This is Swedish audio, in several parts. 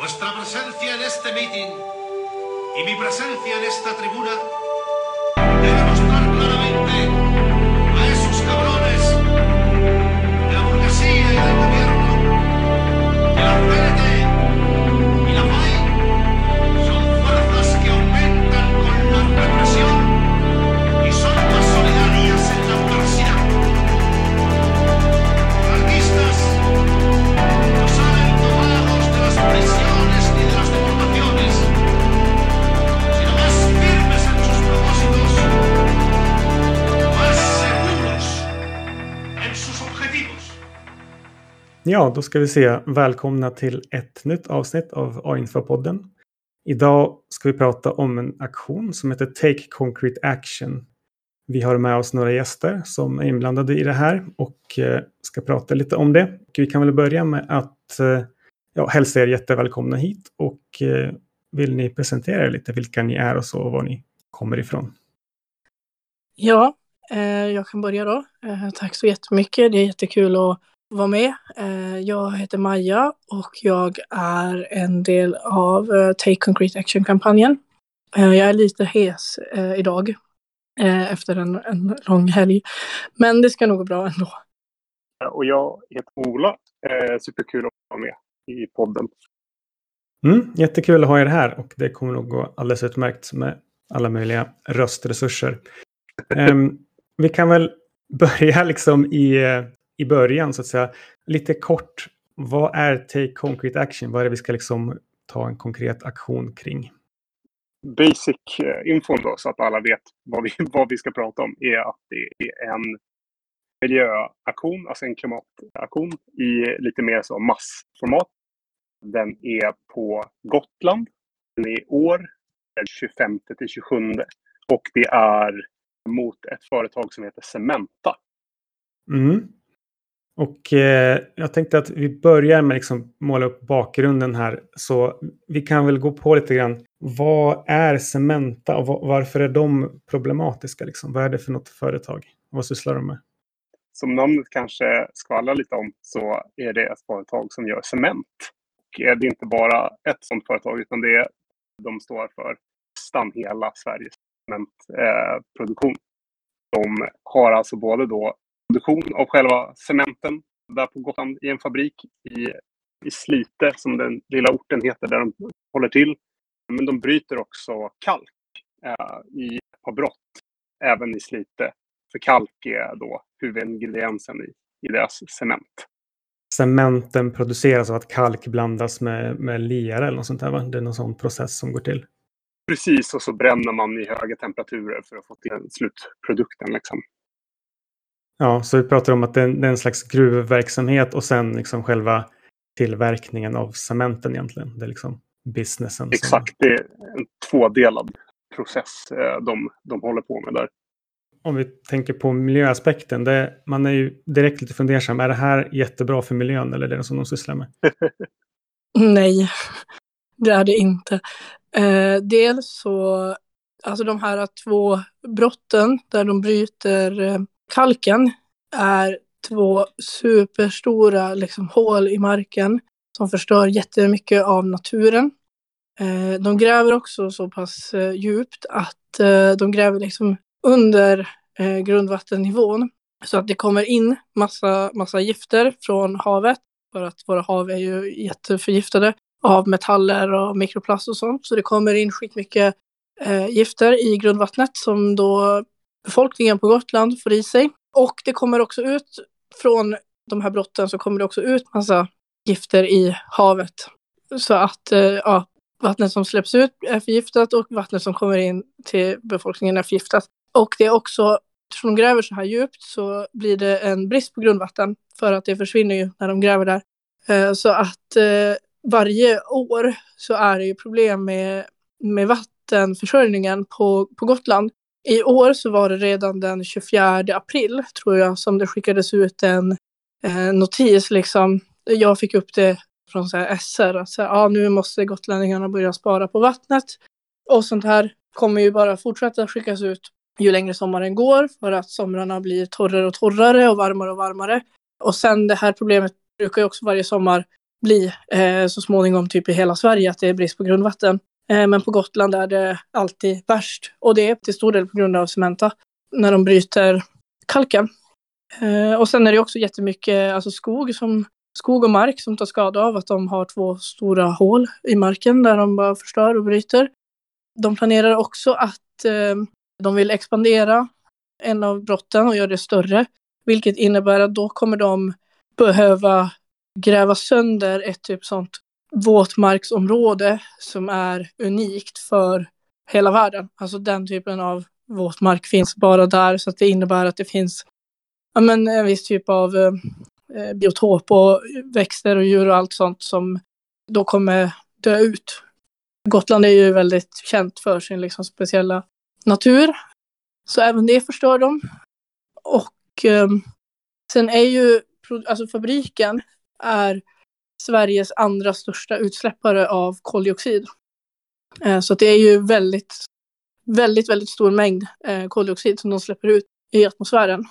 Vuestra presencia en este meeting y mi presencia en esta tribuna Ja, då ska vi se. Välkomna till ett nytt avsnitt av A-infopodden. Idag ska vi prata om en aktion som heter Take Concrete Action. Vi har med oss några gäster som är inblandade i det här och eh, ska prata lite om det. Vi kan väl börja med att eh, ja, hälsa er jättevälkomna hit och eh, vill ni presentera er lite vilka ni är och så och var ni kommer ifrån? Ja, jag kan börja då. Tack så jättemycket. Det är jättekul att vara med. Eh, jag heter Maja och jag är en del av eh, Take Concrete Action-kampanjen. Eh, jag är lite hes idag efter en, en lång helg, men det ska nog gå bra ändå. Och jag heter Ola. Superkul att vara med i podden. Mm, jättekul att ha er här och det kommer nog gå alldeles utmärkt med alla möjliga röstresurser. Em, vi kan väl börja liksom i, i början så att säga. Lite kort, vad är Take Concrete Action? Vad är det vi ska liksom ta en konkret aktion kring? Basic eh, då, så att alla vet vad vi, vad vi ska prata om, är att det är en miljöaktion, alltså en klimataktion i lite mer så massformat. Den är på Gotland. Den är i år, den 25 till 27. Och det är mot ett företag som heter Cementa. Mm. Och eh, jag tänkte att vi börjar med liksom måla upp bakgrunden här. Så vi kan väl gå på lite grann. Vad är Cementa och varför är de problematiska? Liksom? Vad är det för något företag? Vad sysslar de med? som namnet kanske skvallrar lite om så är det ett företag som gör cement. Och är inte bara ett sådant företag utan det är, de står för nästan hela Sveriges cementproduktion. de har alltså både då produktion av själva cementen där på Gotland i en fabrik i, i Slite som den lilla orten heter där de håller till. Men de bryter också kalk eh, i ett par brott även i Slite för kalk är då huvudingrediensen i, i deras cement. Cementen produceras av att kalk blandas med, med lera eller något sånt där va? Det är någon sån process som går till. Precis, och så bränner man i höga temperaturer för att få till slutprodukten. Liksom. Ja, så vi pratar om att det är en, det är en slags gruvverksamhet och sen liksom själva tillverkningen av cementen egentligen. Det är liksom businessen. som- Exakt, det är en tvådelad process eh, de, de håller på med där. om vi tänker på miljöaspekten, det, man är ju direkt lite fundersam. Är det här jättebra för miljön eller är det det som de sysslar med? Nej, det är det inte. Eh, dels så, alltså de här två brotten där de bryter eh, kalken är två superstora liksom, hål i marken som förstör jättemycket av naturen. Eh, de gräver också så pass eh, djupt att eh, de gräver liksom under eh, grundvattennivån så att det kommer in massa, massa gifter från havet för att våra hav är ju jätteförgiftade av metaller och mikroplast och sånt. Så det kommer in skitmycket eh, gifter i grundvattnet som då befolkningen på Gotland får i sig. Och det kommer också ut från de här brotten så kommer det också ut massa gifter i havet. Så att eh, ja, vattnet som släpps ut är förgiftat och vattnet som kommer in till befolkningen är förgiftat. Och det är också, eftersom de gräver så här djupt så blir det en brist på grundvatten för att det försvinner ju när de gräver där. Eh, så att eh, varje år så är det ju problem med, med vattenförsörjningen på, på Gotland. I år så var det redan den 24 april, tror jag, som det skickades ut en eh, notis. Liksom. Jag fick upp det från så här SR, att så här, ah, nu måste gotlänningarna börja spara på vattnet. Och sånt här kommer ju bara fortsätta skickas ut ju längre sommaren går, för att somrarna blir torrare och torrare och varmare och varmare. Och sen det här problemet brukar ju också varje sommar bli eh, så småningom typ i hela Sverige att det är brist på grundvatten. Eh, men på Gotland är det alltid värst och det är till stor del på grund av Cementa när de bryter kalken. Eh, och sen är det också jättemycket alltså skog, som, skog och mark som tar skada av att de har två stora hål i marken där de bara förstör och bryter. De planerar också att eh, de vill expandera en av brotten och göra det större, vilket innebär att då kommer de behöva gräva sönder ett typ sånt våtmarksområde som är unikt för hela världen. Alltså den typen av våtmark finns bara där så att det innebär att det finns ja, men en viss typ av eh, eh biotop och växter och djur och allt sånt som då kommer dö ut. Gotland är ju väldigt känt för sin liksom speciella natur. Så även det förstör de. Och eh, sen är ju alltså fabriken är Sveriges andra största utsläppare av koldioxid. Eh, så det är ju väldigt, väldigt, väldigt stor mängd eh, koldioxid som de släpper ut i atmosfären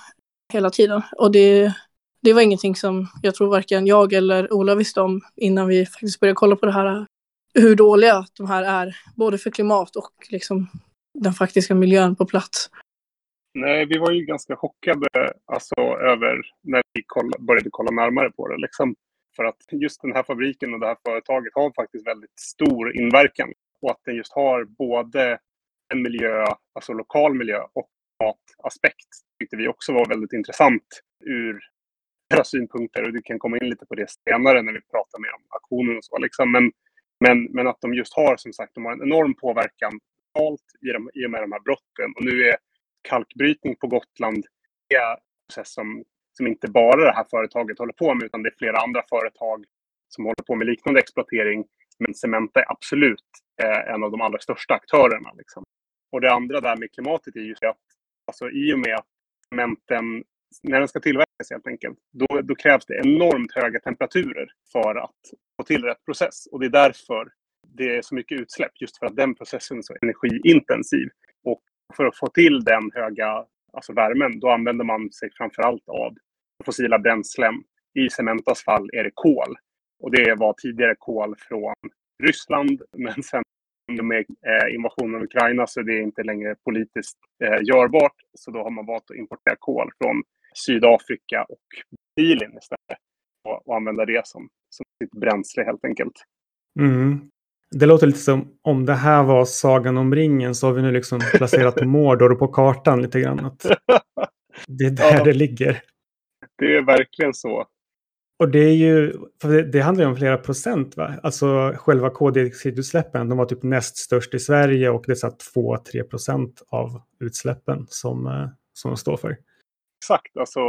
hela tiden. Och det, det var ingenting som jag tror varken jag eller Ola visste om innan vi faktiskt började kolla på det här. Hur dåliga de här är, både för klimat och liksom den faktiska miljön på plats. Nej, vi var ju ganska chockade alltså, över när vi kolla, började kolla närmare på det. Liksom. För att just den här fabriken och det här företaget har faktiskt väldigt stor inverkan. Och att den just har både en miljö, alltså lokal miljö och mataspekt tyckte vi också var väldigt intressant ur deras synpunkter. Och du kan komma in lite på det senare när vi pratar mer om aktionen och så. Liksom. Men, men, men att de just har som sagt de har en enorm påverkan i, de, i och med de här brotten. Och nu är kalkbrytning på Gotland en process som, som inte bara det här företaget håller på med, utan det är flera andra företag som håller på med liknande exploatering. Men Cementa är absolut eh, en av de allra största aktörerna. Liksom. Och det andra där med klimatet är ju att alltså, i och med att cementen, när den ska tillverkas helt enkelt, då, då krävs det enormt höga temperaturer för att få till rätt process. Och det är därför det är så mycket utsläpp, just för att den processen är så energiintensiv. Och för att få till den höga alltså värmen, då använder man sig framförallt av fossila bränslen. I Cementas fall är det kol. Och det var tidigare kol från Ryssland, men sen med eh, invasionen av Ukraina så det är inte längre politiskt eh, görbart. Så då har man valt att importera kol från Sydafrika och Brasilien istället. Och, använda det som, som sitt bränsle helt enkelt. Mm. Det låter lite som om det här var Sagan om ringen så har vi nu liksom placerat Mordor på kartan lite grann. Att det är där ja, det ligger. Det är verkligen så. Och det är ju, det, det, handlar ju om flera procent va? Alltså själva koldioxidutsläppen, de var typ näst störst i Sverige och det är 2-3 procent av utsläppen som, eh, som de står för. Exakt, alltså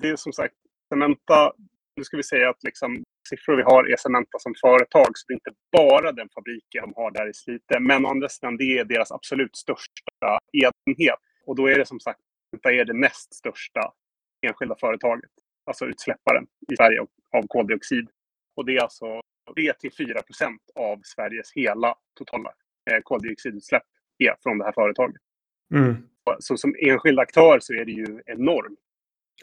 det är som sagt, Cementa, nu ska vi säga att liksom siffror vi har är Cementa som företag, så det är inte bara den fabriken de har där i Slite. Men å andra sidan, det är deras absolut största enhet. Och då är det som sagt, Cementa är det näst största enskilda företaget, alltså utsläpparen i Sverige av koldioxid. Och det är alltså 3-4 procent av Sveriges hela totala eh, koldioxidutsläpp är från det här företaget. Mm. Så som enskild aktör så är det ju enormt.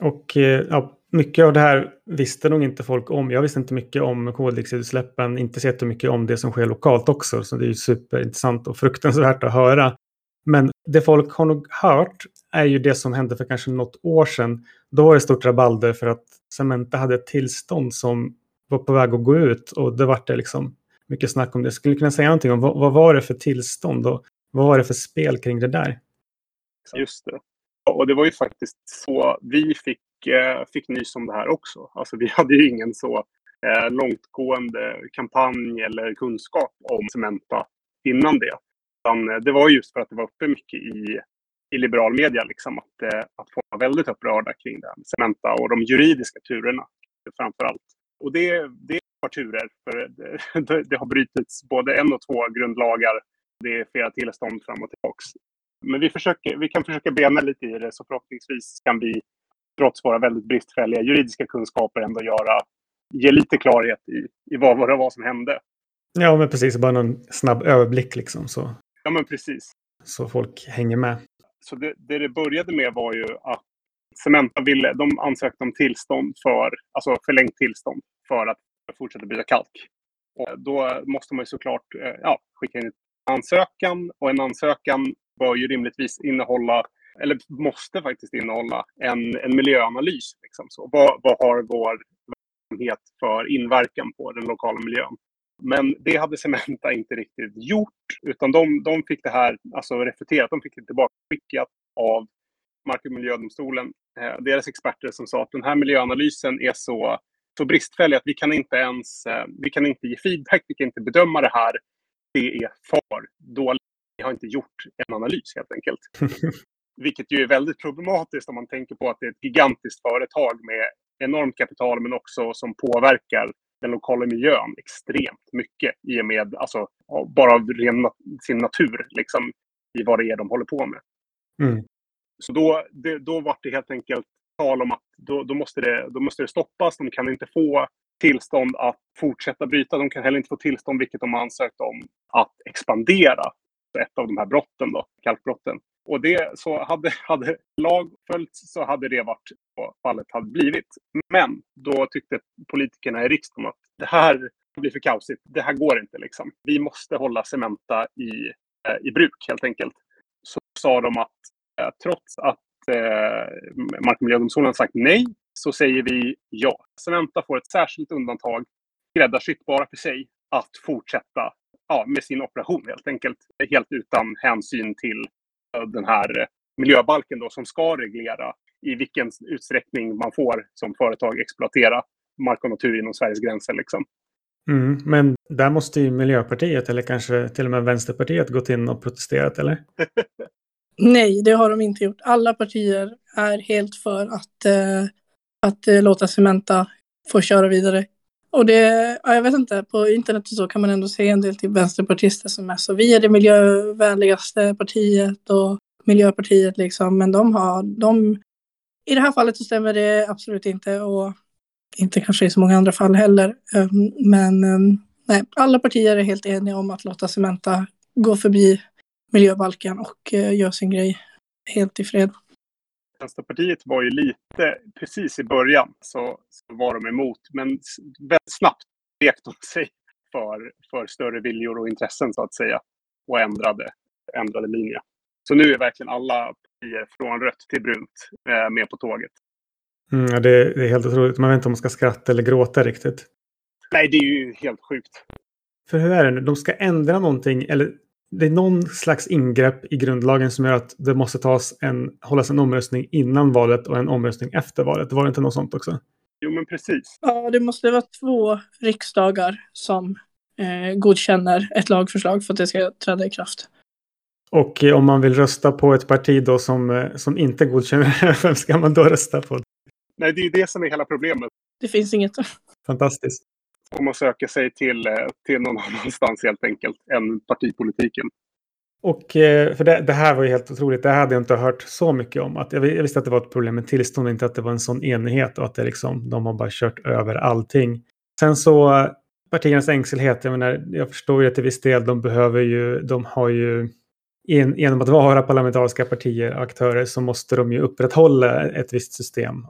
Och eh, ja, mycket av det här visste nog inte folk om. Jag visste inte mycket om koldioxidutsläppen, inte så mycket om det som sker lokalt också. Så det är ju superintressant och fruktansvärt att höra. Men det folk har nog hört är ju det som hände för kanske något år sedan. Då var det stort rabalder för att Cementa hade ett tillstånd som var på väg att gå ut och det var det liksom mycket snack om det. Skulle du kunna säga någonting om vad, vad var det för tillstånd och vad var det för spel kring det där? Just det. Och det var ju faktiskt så vi fick, eh, fick nys om det här också. Alltså vi hade ju ingen så eh, långtgående kampanj eller kunskap om Cementa innan det. Utan eh, det var just för att det var uppe mycket i, i liberal media, liksom, att, eh, att folk var väldigt upprörda kring det här med Cementa och de juridiska turerna framför allt. Och det, det är ett par turer, för det, det har brutits både en och två grundlagar. Det är flera tillstånd fram och tillbaka. Men vi, försöker, vi kan försöka bena lite i det så förhoppningsvis kan vi trots våra väldigt bristfälliga juridiska kunskaper ändå göra, ge lite klarhet i, i vad, vad det var som hände. Ja, men precis. Bara en snabb överblick liksom. Så. Ja, men precis. Så folk hänger med. Så det, det det började med var ju att Cementa ville, de ansökte om tillstånd för, alltså förlängt tillstånd för att fortsätta bryta kalk. Och då måste man ju såklart ja, skicka in en ansökan och en ansökan bör ju rimligtvis innehålla, eller måste faktiskt innehålla, en, en miljöanalys. Liksom så. Vad, vad har vår verksamhet för inverkan på den lokala miljön? Men det hade Cementa inte riktigt gjort, utan de, de fick det här alltså reflekterat, de fick det tillbaka av Mark och miljödomstolen, eh, deras experter som sa att den här miljöanalysen är så, så bristfällig att vi kan inte ens eh, vi kan inte ge feedback, vi kan inte bedöma det här. Det är för dåligt. Vi har inte gjort en analys helt enkelt. Vilket ju är väldigt problematiskt om man tänker på att det är ett gigantiskt företag med enormt kapital men också som påverkar den lokala miljön extremt mycket i och med, alltså, bara av ren, sin natur, liksom, i vad det är de håller på med. Mm. Så då, det, då var det helt enkelt tal om att då, då, måste det, då måste det stoppas. De kan inte få tillstånd att fortsätta bryta. De kan heller inte få tillstånd, vilket de har ansökt om, att expandera. Ett av de här brotten, då, kalkbrotten. Och det, så hade, hade lag följts så hade det varit vad fallet hade blivit. Men då tyckte politikerna i riksdagen att det här blir för kaosigt. Det här går inte liksom. Vi måste hålla Cementa i, eh, i bruk helt enkelt. Så sa de att eh, trots att eh, Mark och miljödomstolen sagt nej så säger vi ja. Cementa får ett särskilt undantag, skräddarsytt bara för sig, att fortsätta ja, med sin operation helt enkelt. Helt utan hänsyn till den här miljöbalken då, som ska reglera i vilken utsträckning man får som företag exploatera mark och natur inom Sveriges gränser. Liksom. Mm, men där måste ju Miljöpartiet eller kanske till och med Vänsterpartiet gått in och protesterat, eller? Nej, det har de inte gjort. Alla partier är helt för att, eh, att eh, låta Cementa få köra vidare. Och det, ja, jag vet inte, på internet och så kan man ändå se en del till vänsterpartister som är så vi är det miljövänligaste partiet och Miljöpartiet liksom, men de har, de, i det här fallet så stämmer det absolut inte och inte kanske i så många andra fall heller. Ehm, men ehm, nej, alla partier är helt eniga om att låta Cementa gå förbi miljöbalken och eh, göra sin grej helt i fred. Vänsterpartiet var ju lite, precis i början så, så var de emot, men väldigt snabbt vek de sig för, för större viljor och intressen så att säga och ändrade, ändrade linje. Så nu är verkligen alla partier från rött till brunt eh, med på tåget. Mm, det, är, det är helt otroligt. Man vet inte om man ska skratta eller gråta riktigt. Nej, det är ju helt sjukt. För hur är det nu? De ska ändra någonting, eller det är någon slags ingrepp i grundlagen som gör att det måste tas en, hållas en omröstning innan valet och en omröstning efter valet. Var det inte något sånt också? Jo, men precis. Ja, det måste vara två riksdagar som eh, godkänner ett lagförslag för att det ska träda i kraft. Och om man vill rösta på ett parti då som, eh, som inte godkänner vem ska man då rösta på? Nej, det är det som är hela problemet. Det finns inget. Fantastiskt. Om man söker sig till, eh, till någon annanstans helt enkelt än partipolitiken. Och eh, för det, det, här var ju helt otroligt. Det här hade jag inte hört så mycket om. Att jag, visste att det var ett problem med tillstånd, inte att det var en sån enighet och att det liksom, de har bara kört över allting. Sen så partiernas ängselhet, jag menar, jag förstår ju att till viss del de behöver ju, de har ju genom att vara parlamentariska partier och aktörer så måste de ju upprätthålla ett visst system.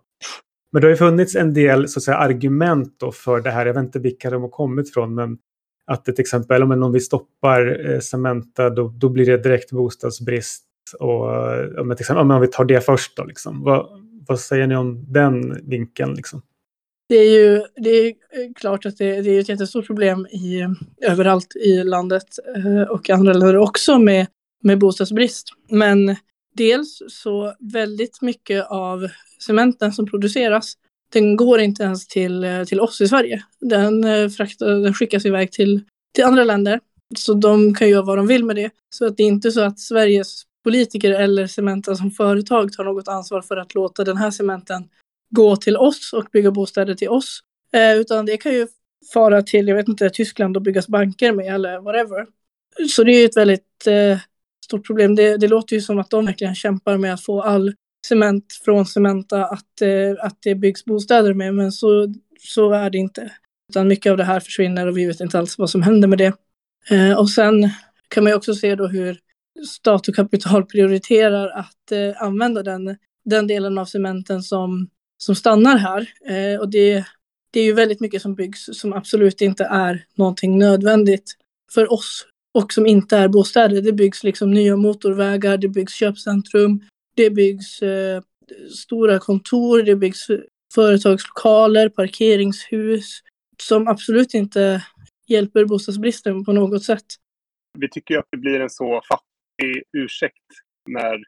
Men det har ju funnits en del så att säga, argument då för det här. Jag vet inte vilka de har kommit från. Men att det till exempel om vi stoppar eh, Cementa då, då blir det direkt bostadsbrist. Och, eh, om, till exempel, om vi tar det först då. Liksom. Vad, vad säger ni om den vinkeln? Liksom? Det är ju det är eh, klart att det, det är ett jättestort problem i, överallt i landet eh, och andra länder också med med bostadsbrist. Men dels så väldigt mycket av cementen som produceras den går inte ens till, eh, till oss i Sverige. Den, eh, fraktar, den skickas iväg till, till andra länder. Så de kan göra vad de vill med det. Så att det är inte så att Sveriges politiker eller Cementa som företag tar något ansvar för att låta den här cementen gå till oss och bygga bostäder till oss. Eh, utan det kan ju fara till, jag vet inte, Tyskland och byggas banker med eller whatever. Så det är ju ett väldigt eh, stort problem. Det, det låter ju som att de verkligen kämpar med att få all cement från Cementa att, eh, att det byggs bostäder med, men så, så är det inte. Utan mycket av det här försvinner och vi vet inte alls vad som händer med det. Eh, och sen kan man ju också se då hur stat och kapital prioriterar att eh, använda den, den delen av cementen som, som stannar här. Eh, och det, det är ju väldigt mycket som byggs som absolut inte är någonting nödvändigt för oss och som inte är bostäder. Det byggs liksom nya motorvägar, det byggs köpcentrum, det byggs eh, stora kontor, det byggs företagslokaler, parkeringshus som absolut inte hjälper bostadsbristen på något sätt. Vi tycker att det blir en så fattig ursäkt när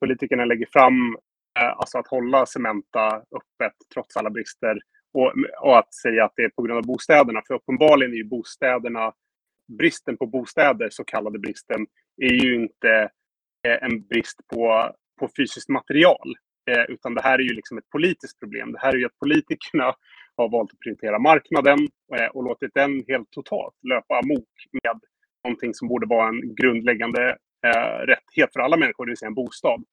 politikerna lägger fram eh, alltså att hålla Cementa öppet trots alla brister och, och, att säga att det är på grund av bostäderna. För uppenbarligen är ju bostäderna, bristen på bostäder, så kallade bristen, är ju inte eh, en brist på, på fysiskt material. Eh, utan det här är ju liksom ett politiskt problem. Det här är ju att politikerna har valt att prioritera marknaden eh, och låtit den helt totalt löpa amok med någonting som borde vara en grundläggande rättighet för alla människor, det vill säga en bostad.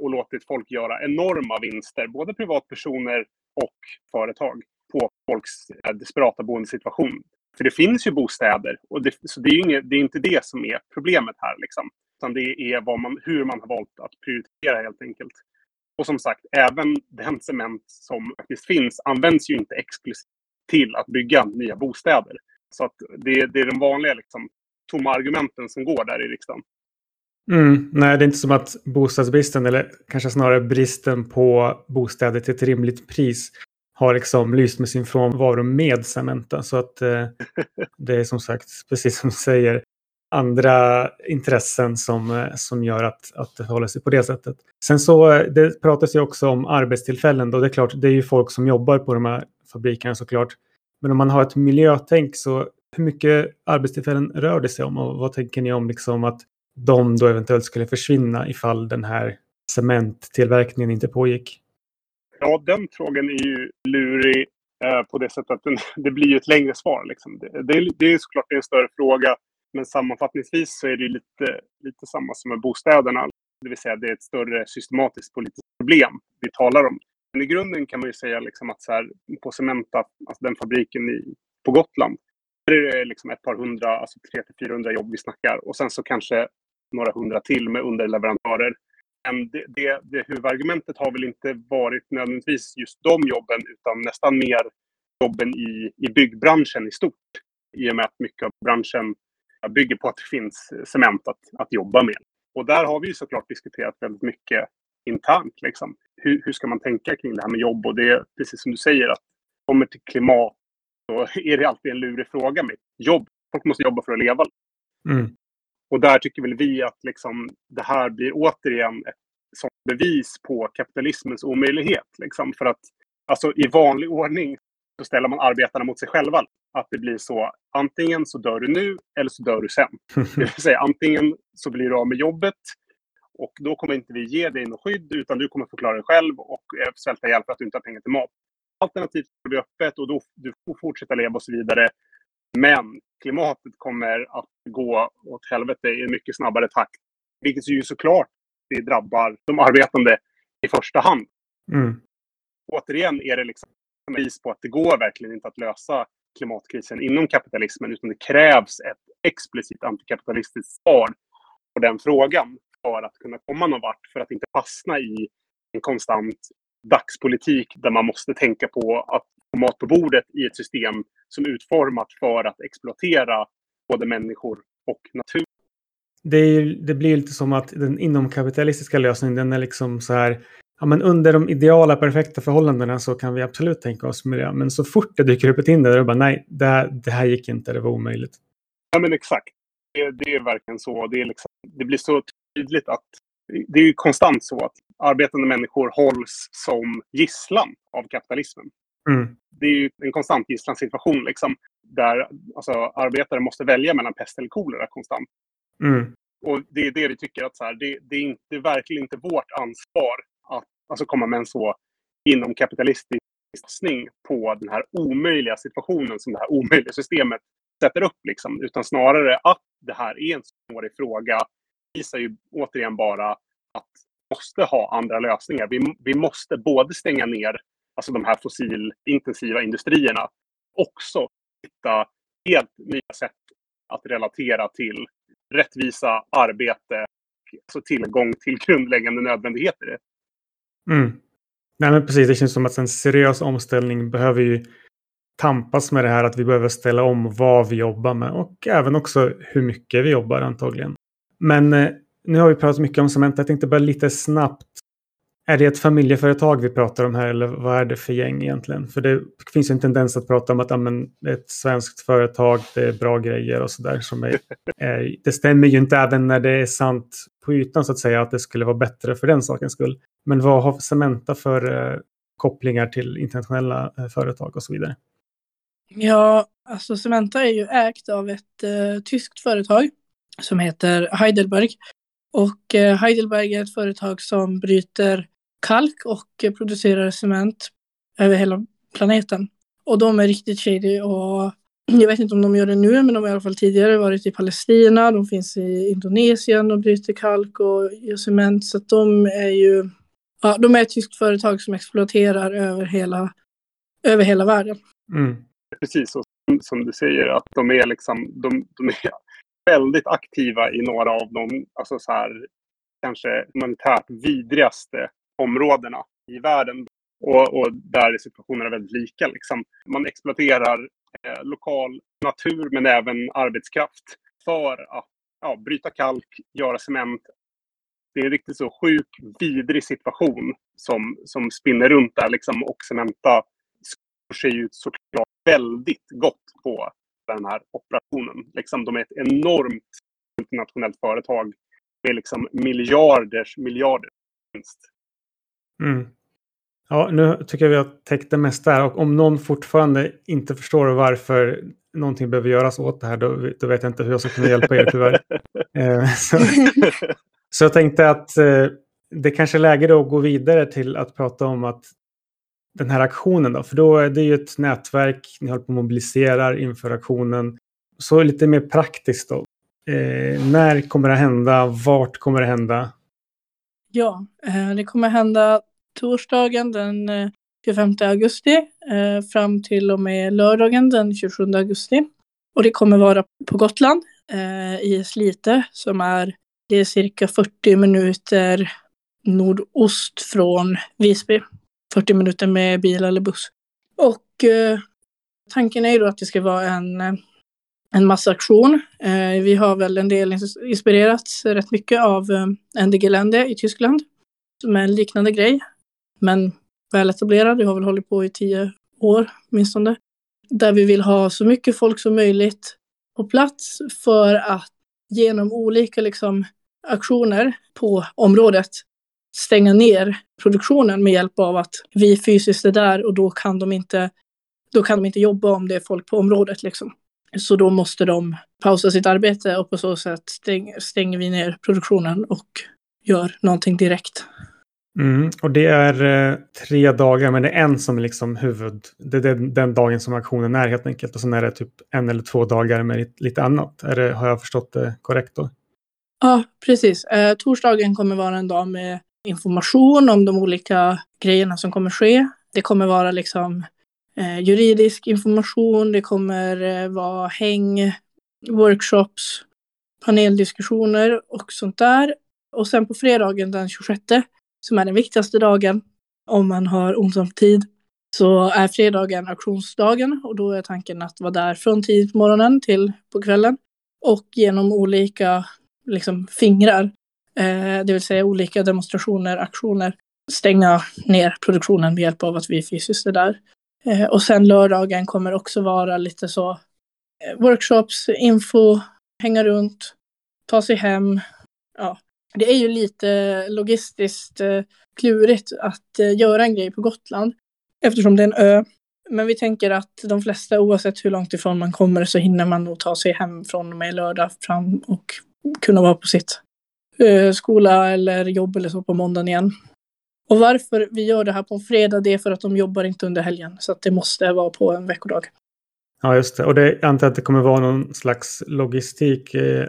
Och låtit folk göra enorma vinster, både privatpersoner och företag, på folks desperata boendesituation. För det finns ju bostäder, och det, så det är, inget, det är inte det som är problemet här. Liksom. Utan det är vad man, hur man har valt att prioritera helt enkelt. Och som sagt, även den cement som faktiskt finns används ju inte exklusivt till att bygga nya bostäder. Så att det, det är de vanliga liksom, tomma argumenten som går där i riksdagen. Mm, nej, det är inte som att bostadsbristen, eller kanske snarare bristen på bostäder till ett rimligt pris, har liksom lyst med sin frånvaro med Cementa. Så att eh, det är som sagt, precis som du säger, andra intressen som, eh, som gör att, att det håller sig på det sättet. Sen så eh, det pratas ju också om arbetstillfällen då. Det är klart, det är ju folk som jobbar på de här fabrikerna såklart. Men om man har ett miljötänk så hur mycket arbetstillfällen rör det sig om och vad tänker ni om liksom att de då eventuellt skulle försvinna ifall den här cementtillverkningen inte pågick? Ja, den frågan är ju lurig eh, på det sättet att den, det blir ett längre svar. Liksom. Det, det, är, det är såklart en större fråga men sammanfattningsvis så är det lite, lite samma som med bostäderna. Det vill säga det är ett större systematiskt politiskt problem vi talar om. Men i grunden kan man ju säga liksom att så här, på Cementa, alltså den fabriken i, på Gotland, där är det liksom ett par hundra, alltså 300-400 jobb vi snackar. Och sen så kanske några hundra till med underleverantörer. Men det, det, det huvudargumentet har väl inte varit nödvändigtvis just de jobben, utan nästan mer jobben i, i byggbranschen i stort. I och med att mycket av branschen bygger på att det finns cement att, att jobba med. Och där har vi ju såklart diskuterat väldigt mycket internt. Liksom. Hur, hur ska man tänka kring det här med jobb? Och det är precis som du säger, att kommer till klimat så är det alltid en lurig fråga med jobb. Folk måste jobba för att leva. Mm. Och där tycker väl vi att liksom, det här blir återigen ett sånt bevis på kapitalismens omöjlighet. Liksom. För att alltså, i vanlig ordning så ställer man arbetarna mot sig själva att det blir så antingen så dör du nu eller så dör du sen. Det vill säga antingen så blir du av med jobbet och då kommer inte vi ge dig något skydd utan du kommer få klara dig själv och svälta ihjäl för att du inte har pengar till mat. Alternativt får vi öppet och då du får fortsätta leva och så vidare. Men klimatet kommer att gå åt helvete i en mycket snabbare takt. Vilket ju såklart det drabbar de arbetande i första hand. Mm. Återigen är det liksom bevis på att det går verkligen inte att lösa klimatkrisen inom kapitalismen, utan det krävs ett explicit antikapitalistiskt svar på den frågan för att kunna komma någon vart, för att inte fastna i en konstant dagspolitik där man måste tänka på att få mat på bordet i ett system som är utformat för att exploatera både människor och natur. Det, är, det blir lite som att den inomkapitalistiska lösningen, den är liksom så här ja, men under de ideala perfekta förhållandena så kan vi absolut tänka oss miljö. Men så fort det dyker upp ett hinder, då är det bara nej, det här, det här gick inte, det var omöjligt. Ja, men exakt. Det, det är verkligen så. Det, är liksom, det blir så tydligt att det är ju konstant så att arbetande människor hålls som gisslan av kapitalismen. Mm. Det är ju en konstant gisslansituation liksom, där alltså, arbetare måste välja mellan pest eller kolera konstant. Mm. Och det är det vi tycker att så här, det, det, är inte, det är verkligen inte vårt ansvar att alltså komma med en så inomkapitalistisk satsning på den här omöjliga situationen som det här omöjliga systemet sätter upp. Liksom. Utan snarare att det här är en svårig fråga visar ju återigen bara att vi måste ha andra lösningar. Vi, vi måste både stänga ner alltså de här fossilintensiva industrierna också hitta helt nya sätt att relatera till rättvisa, arbete, alltså tillgång till grundläggande nödvändigheter Mm. Nej, men precis. Det känns som att en seriös omställning behöver ju tampas med det här att vi behöver ställa om vad vi jobbar med och även också hur mycket vi jobbar antagligen. Men eh, nu har vi pratat mycket om cement. Jag tänkte bara lite snabbt. Är det ett familjeföretag vi pratar om här eller vad är det för gäng egentligen? För det finns ju en tendens att prata om att amen, är ett svenskt företag, det är bra grejer och sådär. det stämmer ju inte även när det är sant på ytan så att säga att det skulle vara bättre för den sakens skull. Men vad har Cementa för eh, kopplingar till internationella eh, företag och så vidare? Ja, alltså Cementa är ju ägt av ett eh, tyskt företag som heter Heidelberg. Och eh, Heidelberg är ett företag som bryter kalk och producerar cement över hela planeten. Och de är riktigt shady och jag vet inte om de gör det nu, men de har i alla fall tidigare varit i Palestina, de finns i Indonesien och bryter kalk och gör cement. Så att de är ju, ja, de är ett tyskt företag som exploaterar över hela, över hela världen. Mm. Precis, och som, som, du säger, att de är liksom, de, de är väldigt aktiva i några av de, alltså så här, kanske humanitärt vidrigaste områdena i världen. Och, och där är situationerna väldigt lika. Liksom. Man exploaterar eh, lokal natur men även arbetskraft för att ja, bryta kalk, göra cement. Det är en riktigt så sjuk, vidrig situation som, som spinner runt där. Liksom, och Cementa ser ju såklart väldigt gott på den här operationen. Liksom, de är ett enormt internationellt företag med liksom miljarders miljarder vinst. Mm. Ja, nu tycker jag vi har täckt det mesta här och om någon fortfarande inte förstår varför någonting behöver göras åt det här då, då vet jag inte hur jag ska kunna hjälpa er tyvärr. Eh, så, så jag tänkte att eh, det kanske är läge då att gå vidare till att prata om att den här aktionen då? För då är det ju ett nätverk, ni håller på att mobiliserar inför aktionen. Så lite mer praktiskt då. Eh, när kommer det hända? Vart kommer det hända? Ja, eh, det kommer hända torsdagen den eh, 25 augusti eh, fram till och med lördagen den 27 augusti. Och det kommer vara på Gotland i Slite som är, det är cirka 40 minuter nordost från Visby. 40 minuter med bil eller buss. Och tanken är ju då att det ska vara en, en massaktion. Eh, vi har väl en del inspirerats rätt mycket av eh, Ende Gelände i Tyskland. Som är en liknande grej. Men väl etablerad, det har väl hållit på i tio år åtminstone. Där vi vill ha så mycket folk som möjligt på plats för att genom olika liksom, aktioner på området stänga ner produktionen med hjälp av att vi fysiskt är där och då kan de inte, då kan de inte jobba om det är folk på området. Liksom. Så då måste de pausa sitt arbete och på så sätt stäng, stänger vi ner produktionen och gör någonting direkt. Mm, och det är eh, tre dagar, men det är en som är liksom huvud... Det är den, dagen som aktionen är helt enkelt. Och sen är det typ en eller två dagar med lite, annat. Är det, har jag förstått det korrekt då? Ja, precis. Eh, torsdagen kommer vara en dag med information om de olika grejerna som kommer ske. Det kommer vara liksom eh, juridisk information, det kommer eh, vara häng, workshops, paneldiskussioner och sånt där. Och sen på fredagen den 26, som är den viktigaste dagen om man har ont om tid, så är fredagen auktionsdagen och då är tanken att vara där från tidigt på morgonen till på kvällen. Och genom olika liksom, fingrar Eh, det vill säga olika demonstrationer, aktioner, stänga ner produktionen med hjälp av att vi fysiskt är där. Eh, och sen lördagen kommer också vara lite så eh, workshops, info, hänga runt, ta sig hem. Ja, det är ju lite logistiskt eh, klurigt att eh, göra en grej på Gotland eftersom det är en ö. Men vi tänker att de flesta, oavsett hur långt ifrån man kommer, så hinner man nog ta sig hem från och med lördag fram och kunna vara på sitt Eh, skola eller jobb eller så på måndagen igen. Och varför vi gör det här på en fredag, det är för att de jobbar inte under helgen. Så att det måste vara på en veckodag. Ja, just det. Och det, jag antar att det kommer vara någon slags logistik. Eh,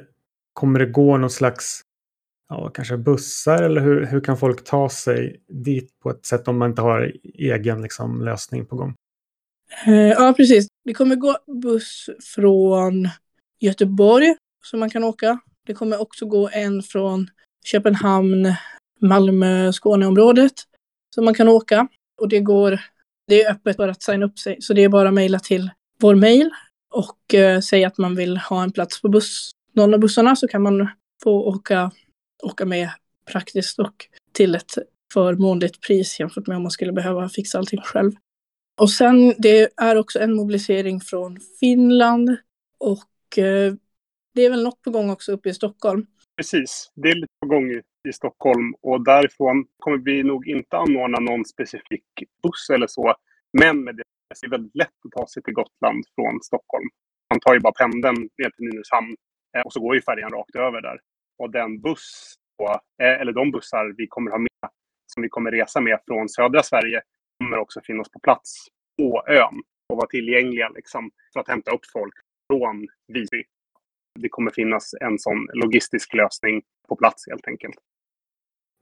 kommer det gå någon slags, ja, kanske bussar eller hur, hur kan folk ta sig dit på ett sätt om man inte har egen liksom, lösning på gång? Eh, ja, precis. Det kommer gå buss från Göteborg som man kan åka det kommer också gå en från Köpenhamn, Malmö, Skåneområdet som man kan åka. Och det går Det är öppet för att signa upp sig, så det är bara att mejla till vår mejl och eh, säga att man vill ha en plats på buss, någon av bussarna så kan man få åka, åka med praktiskt och till ett förmånligt pris jämfört med om man skulle behöva fixa allting själv. Och sen det är också en mobilisering från Finland och eh, det är väl något på gång också uppe i Stockholm. Precis, det är lite på gång i, Stockholm och därifrån kommer vi nog inte anordna någon specifik buss eller så. Men med det är väldigt lätt att ta sig till Gotland från Stockholm. Man tar ju bara pendeln ner till Nynäshamn eh, och så går ju färjan rakt över där. Och den buss, eh, eller de bussar vi kommer ha med, som vi kommer resa med från södra Sverige, kommer också finnas på plats på ön och vara tillgängliga liksom, för att hämta upp folk från Visby. Det kommer finnas en sån logistisk lösning på plats helt enkelt.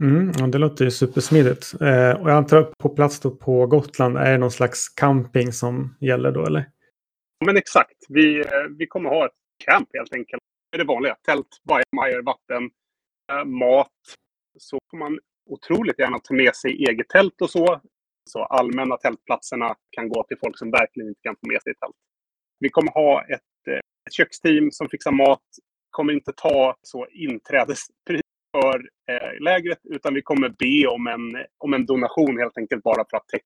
Mm, ja, det låter ju supersmidigt. Eh, och jag antar att på plats då på Gotland är det någon slags camping som gäller då eller? Men exakt. Vi, eh, vi kommer ha ett camp helt enkelt. Det är det vanliga. Tält, bajamajor, vatten, eh, mat. Så får man otroligt gärna ta med sig eget tält och så. Så allmänna tältplatserna kan gå till folk som verkligen inte kan få med sig tält. Vi kommer ha ett, eh, ett köksteam som fixar mat. Kommer inte ta så inträdespris för eh, lägret utan vi kommer be om en, om en donation helt enkelt bara för att täcka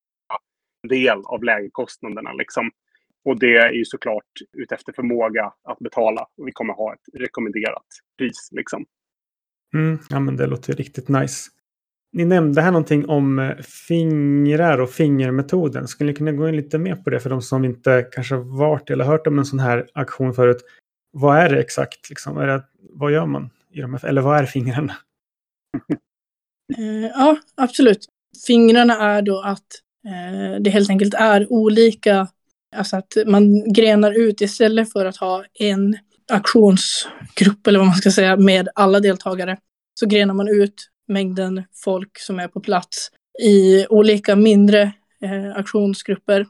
en del av lägerkostnaderna. Liksom. Och det är ju såklart utefter förmåga att betala. Och vi kommer ha ett rekommenderat pris. Liksom. Mm, ja, men det låter riktigt nice. Ni nämnde här någonting om eh, fingrar och fingermetoden. Skulle ni kunna gå in lite mer på det för de som inte kanske varit eller hört om en sån här aktion förut? Vad är det exakt? Liksom? Är det, vad gör man? I de här, eller vad är fingrarna? Eh, ja, absolut. Fingrarna är då att eh, det helt enkelt är olika, alltså att man grenar ut istället för att ha en aktionsgrupp eller vad man ska säga med alla deltagare så grenar man ut mängden folk som är på plats i olika mindre eh, aktionsgrupper.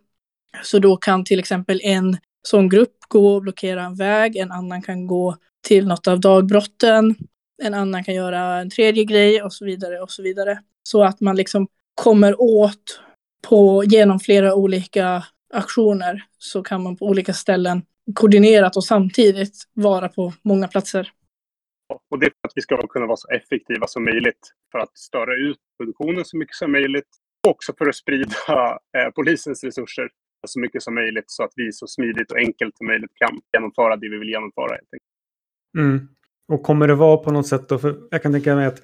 Så då kan till exempel en sån grupp gå och blockera en väg, en annan kan gå till något av dagbrotten, en annan kan göra en tredje grej och så vidare och så vidare. Så att man liksom kommer åt på, genom flera olika aktioner så kan man på olika ställen koordinerat och samtidigt vara på många platser. Och det är för att vi ska kunna vara så effektiva som möjligt för att störa ut produktionen så mycket som möjligt. Och också för att sprida eh, polisens resurser så mycket som möjligt så att vi så smidigt och enkelt som möjligt kan genomföra det vi vill genomföra. Helt enkelt. Mm. Och kommer det vara på något sätt då, för jag kan tänka mig att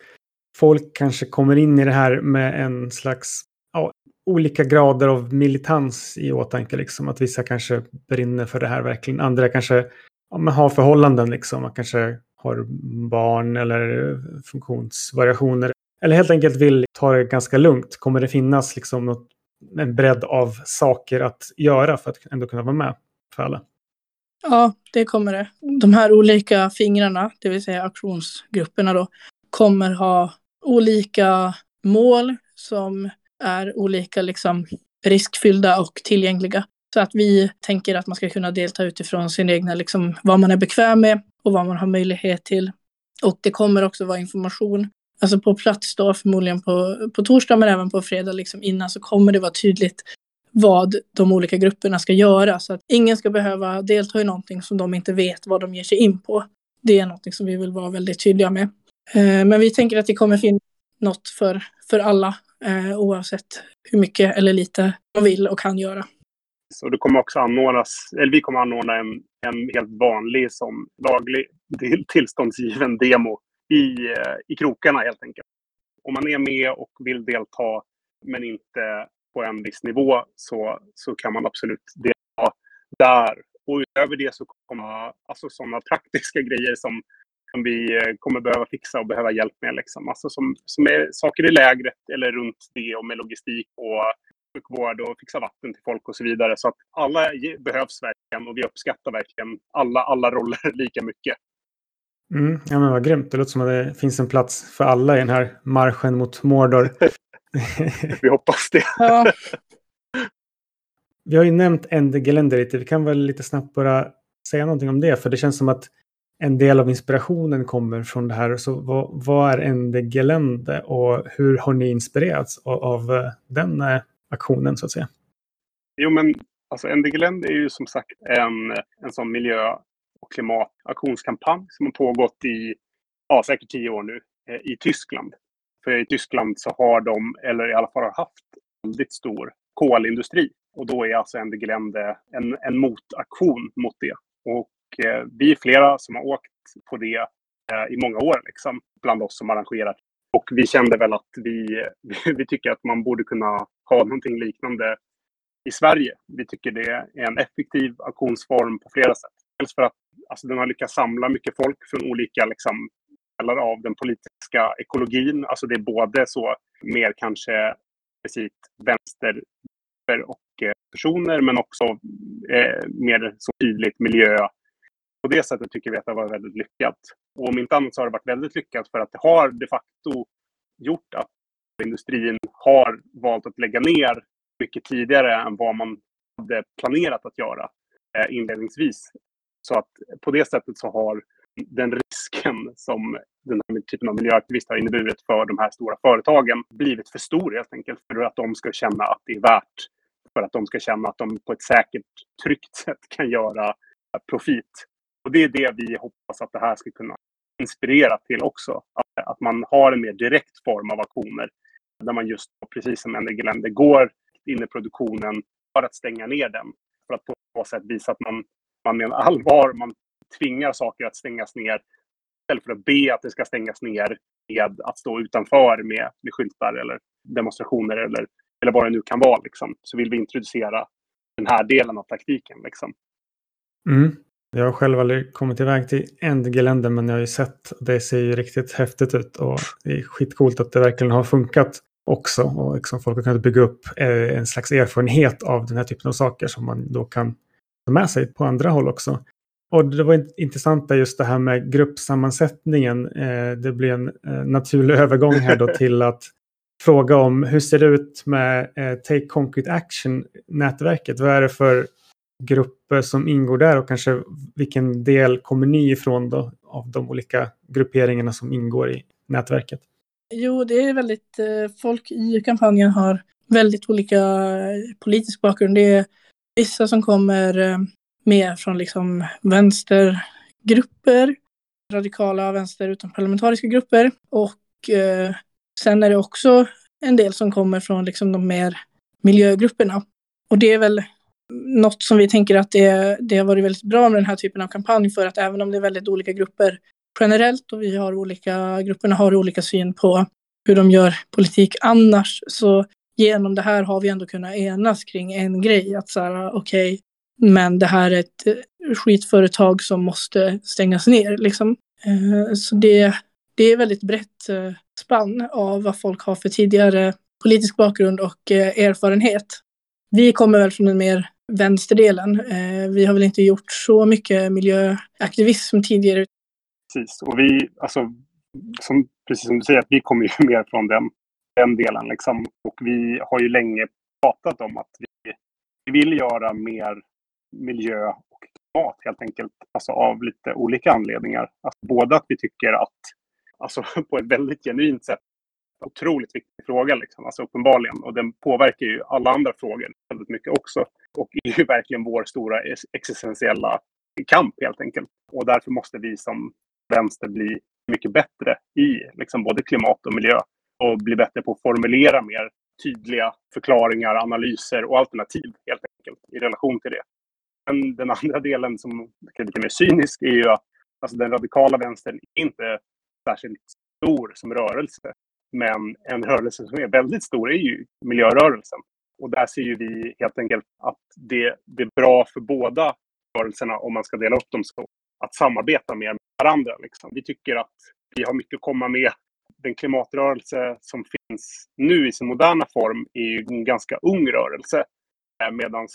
folk kanske kommer in i det här med en slags ja, olika grader av militans i åtanke. Liksom. Att vissa kanske brinner för det här verkligen. Andra kanske ja, har förhållanden, liksom. man kanske har barn eller eh, funktionsvariationer. Eller helt enkelt vill ta det ganska lugnt. Kommer det finnas liksom något, en bredd av saker att göra för att ändå kunna vara med för alla? Ja, det kommer det. De här olika fingrarna, det vill säga aktionsgrupperna då, kommer ha olika mål som är olika liksom riskfyllda och tillgängliga. Så att vi tänker att man ska kunna delta utifrån sin egna, liksom, vad man är bekväm med och vad man har möjlighet till. Och det kommer också vara information, alltså på plats då förmodligen på, på torsdag men även på fredag liksom innan så kommer det vara tydligt vad de olika grupperna ska göra så att ingen ska behöva delta i någonting som de inte vet vad de ger sig in på. Det är någonting som vi vill vara väldigt tydliga med. Eh, men vi tänker att det kommer finnas något för, för alla eh, oavsett hur mycket eller lite de vill och kan göra. Så det kommer också anordnas, eller vi kommer anordna en, en helt vanlig som laglig tillståndsgiven demo i, eh, i krokarna helt enkelt. Om man är med och vill delta men inte på en viss nivå så, så kan man absolut delta där. Och utöver det så kommer alltså sådana praktiska grejer som, som vi eh, kommer behöva fixa och behöva hjälp med. Liksom. Alltså som, som är saker i lägret eller runt det och med logistik och sjukvård och fixa vatten till folk och så vidare. Så att alla behövs verkligen och vi uppskattar verkligen alla, alla roller lika mycket. Mm, ja men vad grymt. Det låter som att det finns en plats för alla i den här marschen mot Mordor. vi hoppas det. Ja. Vi har ju nämnt Ende Gelände lite. Vi kan väl lite snabbt bara säga någonting om det. För det känns som att en del av inspirationen kommer från det här. Så vad, vad är Ende Gelände och hur har ni inspirerats av, av den eh, aktionen så att säga? Jo, men alltså NDG-länder är ju som sagt en, en sån miljö och klimataktionskampanj som har pågått i ja, säkert tio år nu eh, i Tyskland. För i Tyskland så har de, eller i alla fall har haft, väldigt stor kolindustri. Och då är alltså NDG-länder en, en motaktion mot det. Och eh, vi är flera som har åkt på det eh, i många år, liksom, bland oss som arrangerar. Och vi kände väl att vi, vi tycker att man borde kunna ha någonting liknande i Sverige. Vi tycker det är en effektiv aktionsform på flera sätt. Dels för att alltså, den har lyckats samla mycket folk från olika liksom, delar av den politiska ekologin. Alltså det är både så mer kanske precis vänster och eh, personer men också eh, mer så tydligt miljö. På det sättet tycker vi att det har varit väldigt lyckat. Och om inte annat så har det varit väldigt lyckat för att det har de facto gjort att industrin har valt att lägga ner mycket tidigare än vad man hade planerat att göra eh, inledningsvis. Så att på det sättet så har den risken som den här typen av miljöaktivister har inneburit för de här stora företagen blivit för stor helt enkelt för att de ska känna att det är värt. För att de ska känna att de på ett säkert, tryggt sätt kan göra profit. Och det är det vi hoppas att det här ska kunna inspirerat till också. Att, att man har en mer direkt form av aktioner där man just, precis som NDG-länder, går in i produktionen för att stänga ner den. För att på något sätt visa att man, man menar allvar, man tvingar saker att stängas ner istället för att be att det ska stängas ner med att stå utanför med, med skyltar eller demonstrationer eller, eller vad det nu kan vara. Liksom. Så vill vi introducera den här delen av taktiken. Liksom. Mm. Jag har själv aldrig kommit iväg till NDG-länder men jag har ju sett det ser ju riktigt häftigt ut och det är skitcoolt att det verkligen har funkat också. Och liksom folk har kunnat bygga upp eh, en slags erfarenhet av den här typen av saker som man då kan ta med sig på andra håll också. Och det var intressant just det här med gruppsammansättningen. Eh, det blir en eh, naturlig övergång här då till att fråga om hur ser det ut med Take Concrete Action-nätverket? Vad är det för grupper som ingår där och kanske vilken del kommer ni ifrån då av de olika grupperingarna som ingår i nätverket? Jo, det är väldigt, eh, folk i kampanjen har väldigt olika eh, politisk bakgrund. Det är vissa som kommer eh, mer från liksom vänstergrupper, radikala vänster utan parlamentariska grupper. Och eh, sen är det också en del som kommer från liksom de mer miljögrupperna. Och det är väl något som vi tänker att det, det har varit väldigt bra med den här typen av kampanj för att även om det är väldigt olika grupper generellt och vi har olika, grupperna har olika syn på hur de gör politik annars så genom det här har vi ändå kunnat enas kring en grej att så här okej, okay, men det här är ett skitföretag som måste stängas ner. Liksom. Eh, så det, det är väldigt brett eh, spann av vad folk har för tidigare politisk bakgrund och eh, erfarenhet. Vi kommer väl från en mer vänsterdelen. Eh, vi har väl inte gjort så mycket miljöaktivism tidigare. Precis, och vi, alltså, som, precis som du säger, vi kommer ju mer från den, den delen. Liksom. Och vi har ju länge pratat om att vi, vi vill göra mer miljö och klimat helt enkelt. Alltså av lite olika anledningar. Alltså både att vi tycker att, alltså på ett väldigt genuint sätt, otroligt viktig fråga liksom, alltså uppenbarligen. Och den påverkar ju alla andra frågor väldigt mycket också. Och är ju verkligen vår stora existentiella kamp helt enkelt. Och därför måste vi som vänster bli mycket bättre i liksom både klimat och miljö och bli bättre på att formulera mer tydliga förklaringar, analyser och alternativ helt enkelt i relation till det. Men den andra delen som är lite mer cynisk är ju att alltså, den radikala vänstern är inte särskilt stor som rörelse. Men en rörelse som är väldigt stor är ju miljörörelsen. Och där ser ju vi helt enkelt att det, det är bra för båda rörelserna om man ska dela upp dem så. Att samarbeta mer med varandra. Liksom. Vi tycker att vi har mycket att komma med. Den klimatrörelse som finns nu i sin moderna form är ju en ganska ung rörelse. Eh, Medan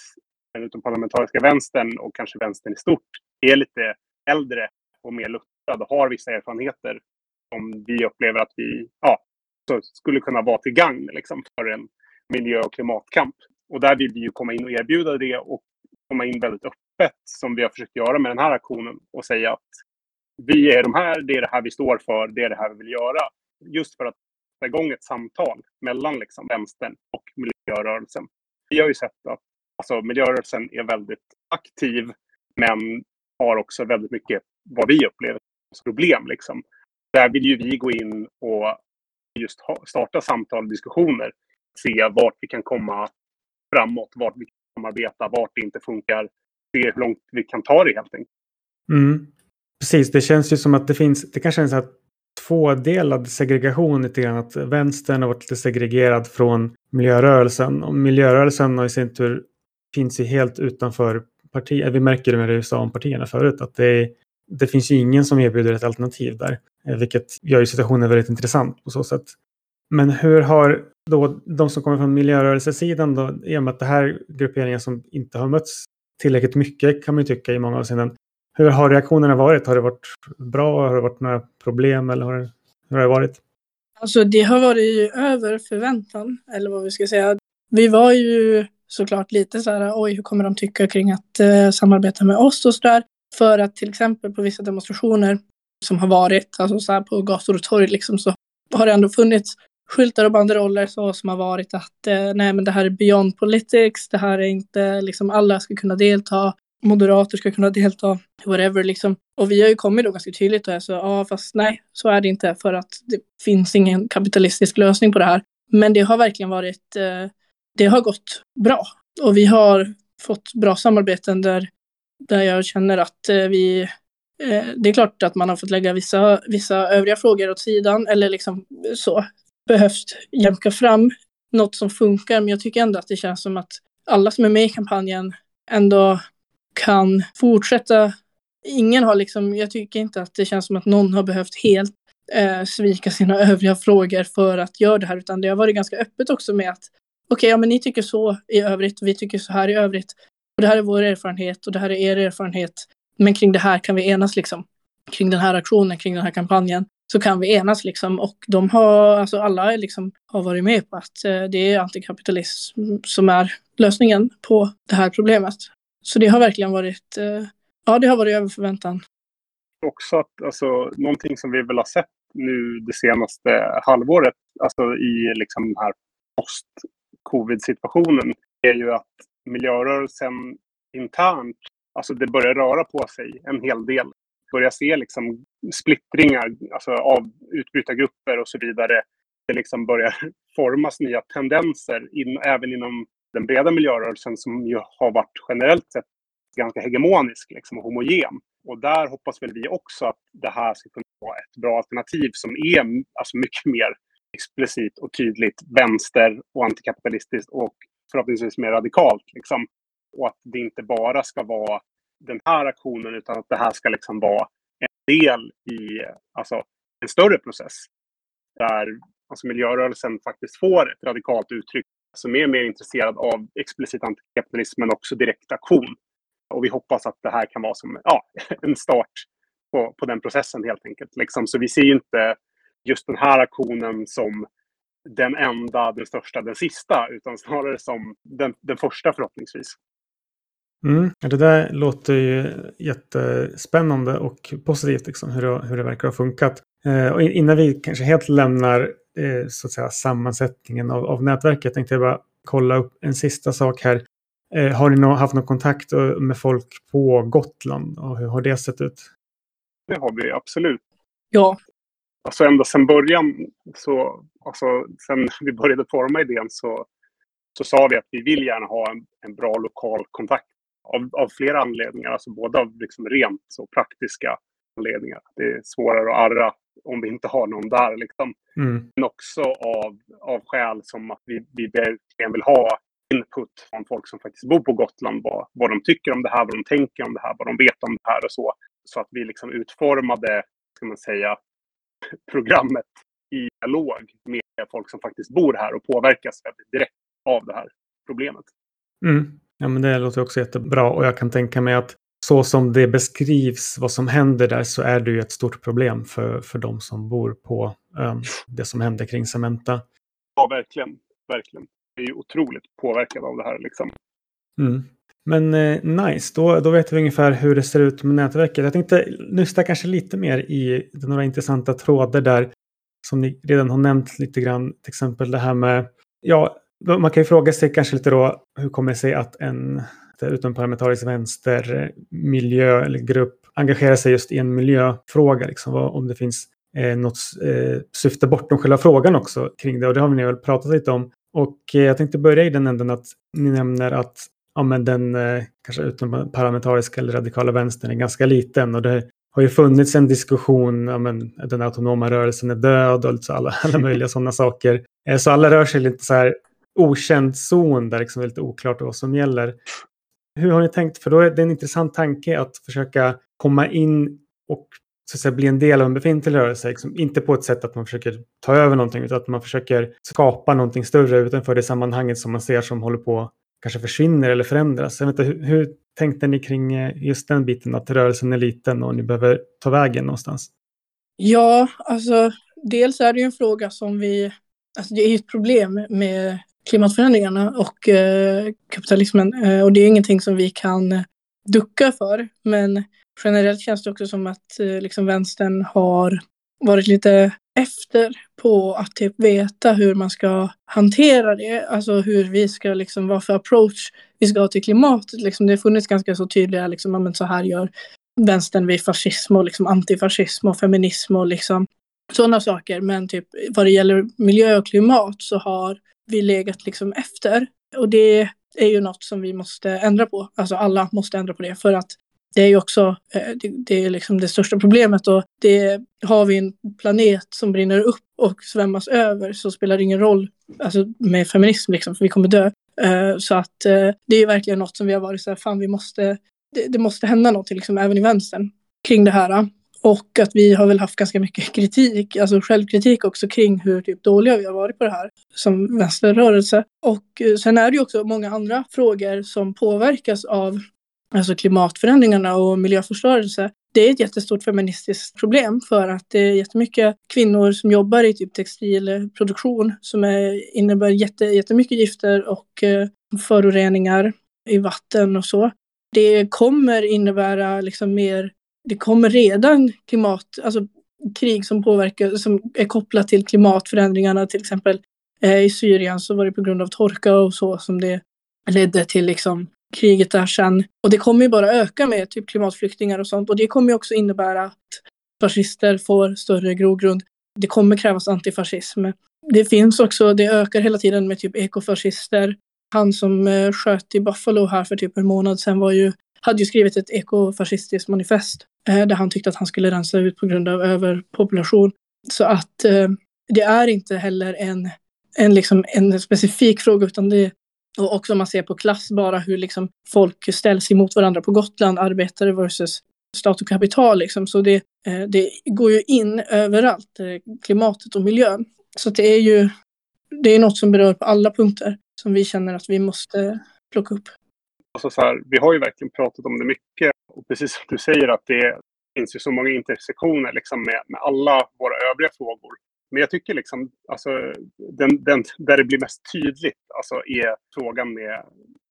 den utomparlamentariska vänstern och kanske vänstern i stort är lite äldre och mer luttrad och har vissa erfarenheter som vi upplever att vi ja, skulle kunna vara till gagn liksom, för en miljö och klimatkamp. Och där vill vi ju komma in och erbjuda det och komma in väldigt öppet som vi har försökt göra med den här aktionen och säga att vi är de här, det är det här vi står för, det är det här vi vill göra. Just för att sätta igång ett samtal mellan liksom vänstern och miljörörelsen. Vi har ju sett att alltså miljörörelsen är väldigt aktiv, men har också väldigt mycket vad vi upplever som problem. Liksom. Där vill ju vi gå in och just ha, starta samtal och diskussioner. Se vart vi kan komma framåt, vart vi kan samarbeta, vart det inte funkar. Se hur långt vi kan ta det helt enkelt. Mm. Precis, det känns ju som att det finns, det kanske är en sån här tvådelad segregation lite grann. Att vänstern har varit lite segregerad från miljörörelsen. Och miljörörelsen har i sin tur finns ju helt utanför partier. Eh, vi märker det med USA-partierna förut. Att det, det finns ju ingen som erbjuder ett alternativ där. Eh, vilket gör ju situationen väldigt intressant på så sätt. Men hur har då de som kommer från miljörörelsesidan då, i och med att det här grupperingar som inte har mötts tillräckligt mycket kan man ju tycka i många avseenden. Hur har reaktionerna varit? Har det varit bra? Har det varit några problem? Eller har det, hur har det varit? Alltså det har varit över förväntan, eller vad vi ska säga. Vi var ju såklart lite så här, oj, hur kommer de tycka kring att eh, samarbeta med oss och sådär? För att till exempel på vissa demonstrationer som har varit, alltså så här på gator och torg liksom, så har det ändå funnits skyltar och banderoller så som har varit att eh, nej, men det här är beyond politics, det här är inte liksom alla ska kunna delta, moderater ska kunna delta, whatever liksom. Och vi har ju kommit då ganska tydligt och så ja, fast nej, så är det inte för att det finns ingen kapitalistisk lösning på det här. Men det har verkligen varit, eh, det har gått bra och vi har fått bra samarbeten där, där jag känner att eh, vi eh, det är klart att man har fått lägga vissa, vissa övriga frågor åt sidan eller liksom så behövt jämka fram något som funkar. Men jag tycker ändå att det känns som att alla som är med i kampanjen ändå kan fortsätta. Ingen har liksom, jag tycker inte att det känns som att någon har behövt helt eh, svika sina övriga frågor för att göra det här, utan det har varit ganska öppet också med att okej, okay, ja men ni tycker så i övrigt, vi tycker så här i övrigt. Och det här är vår erfarenhet och det här är er erfarenhet. Men kring det här kan vi enas liksom. Kring den här aktionen, kring den här kampanjen så kan vi enas liksom. Och de har, alltså alla liksom, har varit med på att eh, det är antikapitalism som är lösningen på det här problemet. Så det har verkligen varit, eh, ja det har varit över förväntan. Också att, alltså, någonting som vi väl har sett nu det senaste halvåret, alltså i liksom den här post-covid-situationen, är ju att miljörörelsen internt, alltså det börjar röra på sig en hel del börjar se liksom splittringar alltså av utbrytargrupper och så vidare. Det liksom börjar formas nya tendenser in, även inom den breda miljörörelsen som ju har varit generellt sett ganska hegemonisk liksom, och homogen. Och där hoppas väl vi också att det här ska kunna vara ett bra alternativ som är alltså, mycket mer explicit och tydligt vänster och antikapitalistiskt och förhoppningsvis mer radikalt. Liksom. Och att det inte bara ska vara den här aktionen utan att det här ska liksom vara en del i alltså, en större process. Där alltså, miljörörelsen faktiskt får ett radikalt uttryck som är mer intresserad av explicit antikapitalism men också direkt aktion. Och vi hoppas att det här kan vara som ja, en start på, på den processen helt enkelt. Liksom. Så vi ser inte just den här aktionen som den enda, den största, den sista, utan snarare som den, den första förhoppningsvis. Mm, det där låter ju jättespännande och positivt liksom, hur, det, hur det verkar ha funkat. Eh, och innan vi kanske helt lämnar eh, så att säga, sammansättningen av, av nätverket tänkte jag bara kolla upp en sista sak här. Eh, har ni no haft någon kontakt eh, med folk på Gotland och hur har det sett ut? Det har vi absolut. Ja. Alltså ända sedan början, så, alltså sen vi började forma idén så, så sa vi att vi vill gärna ha en, en bra lokal kontakt av, av flera anledningar. Alltså både av liksom rent så praktiska anledningar. Det är svårare att arra om vi inte har någon där. Liksom. Mm. Men också av, av skäl som att vi, vi verkligen vill ha input från folk som faktiskt bor på Gotland. Vad, vad de tycker om det här, vad de tänker om det här, vad de vet om det här och så. Så att vi liksom utformade, ska man säga, programmet i dialog med folk som faktiskt bor här och påverkas direkt av det här problemet. Mm. Ja, men det låter också jättebra och jag kan tänka mig att så som det beskrivs vad som händer där så är det ju ett stort problem för, för de som bor på um, det som händer kring Cementa. Ja, verkligen. Verkligen. Det är ju otroligt påverkad av det här liksom. Mm. Men eh, nice, då, då vet vi ungefär hur det ser ut med nätverket. Jag tänkte nysta kanske lite mer i några intressanta trådar där som ni redan har nämnt lite grann. Till exempel det här med ja, man kan ju fråga sig kanske lite då, hur kommer det sig att en utomparlamentarisk vänstermiljö eller grupp engagerar sig just i en miljöfråga? Liksom, om det finns eh, något eh, syfte bortom själva frågan också kring det. Och det har vi väl pratat lite om. Och eh, jag tänkte börja i den änden att ni nämner att ja, men den eh, kanske utomparlamentariska eller radikala vänstern är ganska liten. Och det har ju funnits en diskussion om ja, den autonoma rörelsen är död och så alla, alla möjliga sådana saker. Eh, så alla rör sig lite så här okänd zon där liksom det är lite oklart vad som gäller. Hur har ni tänkt? För då är det en intressant tanke att försöka komma in och så att säga, bli en del av en befintlig rörelse. Liksom, inte på ett sätt att man försöker ta över någonting utan att man försöker skapa någonting större utanför det sammanhanget som man ser som håller på kanske försvinner eller förändras. Jag vet inte, hur, hur tänkte ni kring eh, just den biten att rörelsen är liten och ni behöver ta vägen någonstans? Ja, alltså dels är det ju en fråga som vi, alltså det är ju ett problem med klimatförändringarna och eh, kapitalismen eh, och det är ingenting som vi kan ducka för. Men generellt känns det också som att eh, liksom vänstern har varit lite efter på att typ veta hur man ska hantera det. Alltså hur vi ska liksom, vad för approach vi ska ha till klimatet. Liksom, det har funnits ganska så tydliga, liksom, men så här gör vänstern vid fascism och liksom antifascism och feminism och liksom sådana saker. Men typ vad det gäller miljö och klimat så har vi legat liksom efter. Och det är ju något som vi måste ändra på. Alltså alla måste ändra på det för att det är ju också eh, det, är liksom det största problemet och det har vi en planet som brinner upp och svämmas över så spelar det ingen roll alltså med feminism liksom för vi kommer dö. Eh, så att eh, det är verkligen något som vi har varit så här, fan vi måste, det, det måste hända något liksom även i vänstern kring det här. Och att vi har väl haft ganska mycket kritik, alltså självkritik också kring hur typ dåliga vi har varit på det här som vänsterrörelse. Och eh, sen är det ju också många andra frågor som påverkas av alltså klimatförändringarna och miljöförstörelse, det är ett jättestort feministiskt problem för att det är jättemycket kvinnor som jobbar i typ textilproduktion som är, innebär jätte, jättemycket gifter och eh, föroreningar i vatten och så. Det kommer innebära liksom mer, det kommer redan klimat, alltså krig som påverkar, som är kopplat till klimatförändringarna, till exempel eh, i Syrien så var det på grund av torka och så som det ledde till liksom kriget där sen. Och det kommer ju bara öka med typ klimatflyktingar och sånt. Och det kommer ju också innebära att fascister får större grogrund. Det kommer krävas antifascism. Det finns också, det ökar hela tiden med typ ekofascister. Han som eh, sköt i Buffalo här för typ en månad sedan var ju, hade ju skrivit ett ekofascistiskt manifest Eh, där han tyckte att han skulle rensa ut på grund av överpopulation. Så att eh, det är inte heller en, en, liksom, en specifik fråga utan det, och också om man ser på klass bara hur liksom folk ställs emot varandra på Gotland, arbetare versus stat och kapital liksom. Så det, eh, det går ju in överallt, eh, klimatet och miljön. Så det är ju det är något som berör på alla punkter som vi känner att vi måste plocka upp. Alltså så här, vi har ju verkligen pratat om det mycket och precis som du säger att det finns ju så många intersektioner liksom med, med alla våra övriga frågor. Men jag tycker liksom, alltså, den, den, där det blir mest tydligt alltså, är frågan med,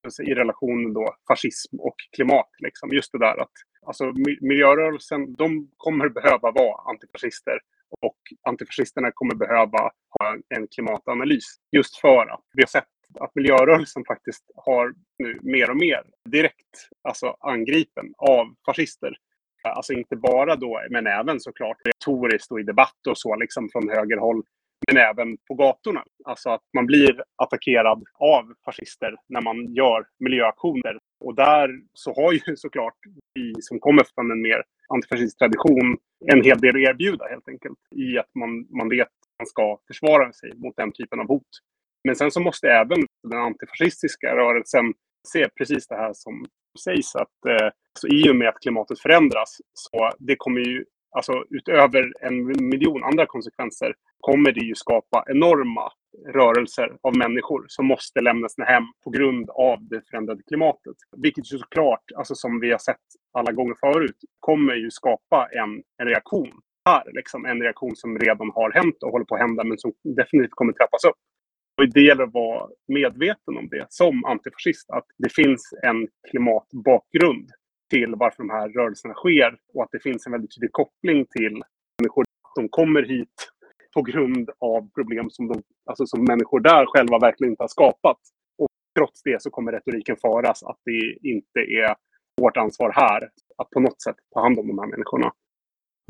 alltså, i relationen då fascism och klimat. Liksom. Just det där att alltså, miljörörelsen, de kommer behöva vara antifascister och antifascisterna kommer behöva ha en, en klimatanalys. Just för att vi har sett att miljörörelsen faktiskt har nu mer och mer direkt alltså angripen av fascister Alltså inte bara då, men även såklart retoriskt och i debatt och så, liksom från högerhåll. Men även på gatorna. Alltså att man blir attackerad av fascister när man gör miljöaktioner. Och där så har ju såklart vi som kommer från en mer antifascistisk tradition en hel del att erbjuda helt enkelt. I att man, man vet att man ska försvara sig mot den typen av hot. Men sen så måste även den antifascistiska rörelsen se precis det här som sägs att eh, så i och med att klimatet förändras så det kommer ju, alltså utöver en miljon andra konsekvenser, kommer det ju skapa enorma rörelser av människor som måste lämna sina hem på grund av det förändrade klimatet. Vilket ju såklart, alltså som vi har sett alla gånger förut, kommer ju skapa en, en reaktion här. Liksom en reaktion som redan har hänt och håller på att hända men som definitivt kommer trappas upp. Och det gäller att vara medveten om det som antifascist, att det finns en klimatbakgrund till varför de här rörelserna sker och att det finns en väldigt tydlig koppling till människor. som kommer hit på grund av problem som, de, alltså som människor där själva verkligen inte har skapat. Och trots det så kommer retoriken föras att det inte är vårt ansvar här att på något sätt ta hand om de här människorna.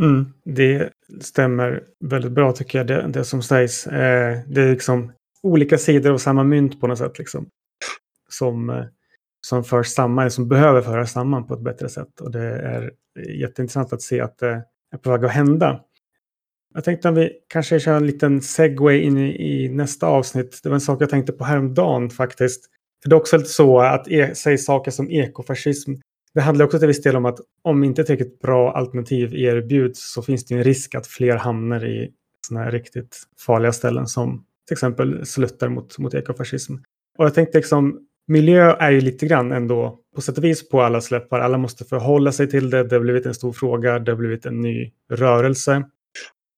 Mm, det stämmer väldigt bra tycker jag, det, det som sägs. Eh, det är liksom olika sidor av samma mynt på något sätt. Liksom, som, eh, som förs samman, som behöver föras samman på ett bättre sätt. Och det är eh, jätteintressant att se att det är på väg att hända. Jag tänkte att vi kanske kör en liten segway in i, i, nästa avsnitt. Det var en sak jag tänkte på häromdagen faktiskt. För det är också lite så att e säga saker som ekofascism. Det handlar också till viss del om att om inte tillräckligt bra alternativ erbjuds så finns det en risk att fler hamnar i sådana här riktigt farliga ställen som till exempel sluttar mot, mot ekofascism. Och jag tänkte liksom, miljö är ju lite grann ändå på sätt och vis på alla släppar. Alla måste förhålla sig till det. Det har blivit en stor fråga. Det har blivit en ny rörelse.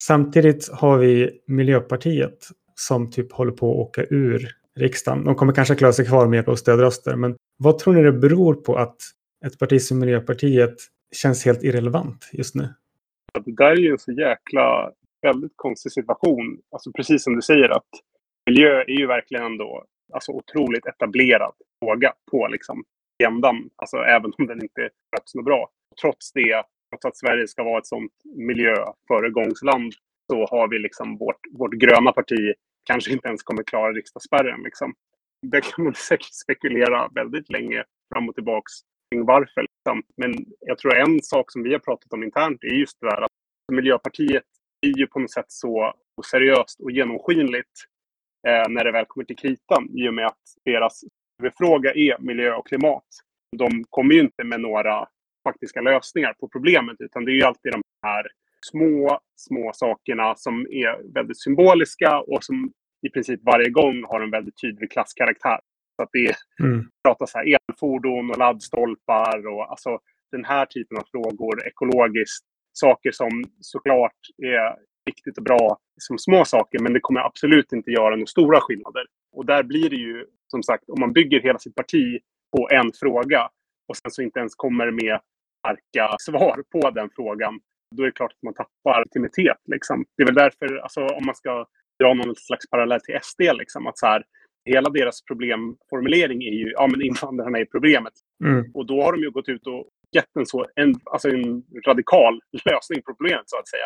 Samtidigt har vi Miljöpartiet som typ håller på att åka ur riksdagen. De kommer kanske klara sig kvar med hjälp av stödröster. Men vad tror ni det beror på att ett parti som Miljöpartiet känns helt irrelevant just nu? Det där är ju så jäkla väldigt konstig situation. Alltså precis som du säger att miljö är ju verkligen ändå alltså otroligt etablerad fråga på liksom agendan. Alltså även om den inte sköts något bra. Trots det, trots att Sverige ska vara ett sådant miljöföregångsland så har vi liksom vårt, vårt gröna parti kanske inte ens kommer klara riksdagsspärren. Liksom. Det kan man säkert spekulera väldigt länge fram och tillbaks kring varför. Liksom. Men jag tror en sak som vi har pratat om internt är just det där att Miljöpartiet är ju på något sätt så seriöst och genomskinligt eh, när det väl kommer till kritan i och med att deras huvudfråga är miljö och klimat. De kommer ju inte med några faktiska lösningar på problemet utan det är ju alltid de här små, små sakerna som är väldigt symboliska och som i princip varje gång har en väldigt tydlig klasskaraktär. Så att det mm. pratas här elfordon och laddstolpar och alltså den här typen av frågor, ekologiskt, saker som såklart är viktigt och bra som små saker, men det kommer absolut inte göra några stora skillnader. Och där blir det ju, som sagt, om man bygger hela sitt parti på en fråga och sen så inte ens kommer med starka svar på den frågan, då är det klart att man tappar legitimitet. Liksom. Det är väl därför, alltså, om man ska dra någon slags parallell till SD, liksom, att så här, hela deras problemformulering är ju ja, men invandrarna är problemet. Mm. Och då har de ju gått ut och gett en, så, en, alltså en radikal lösning på problemet, så att säga.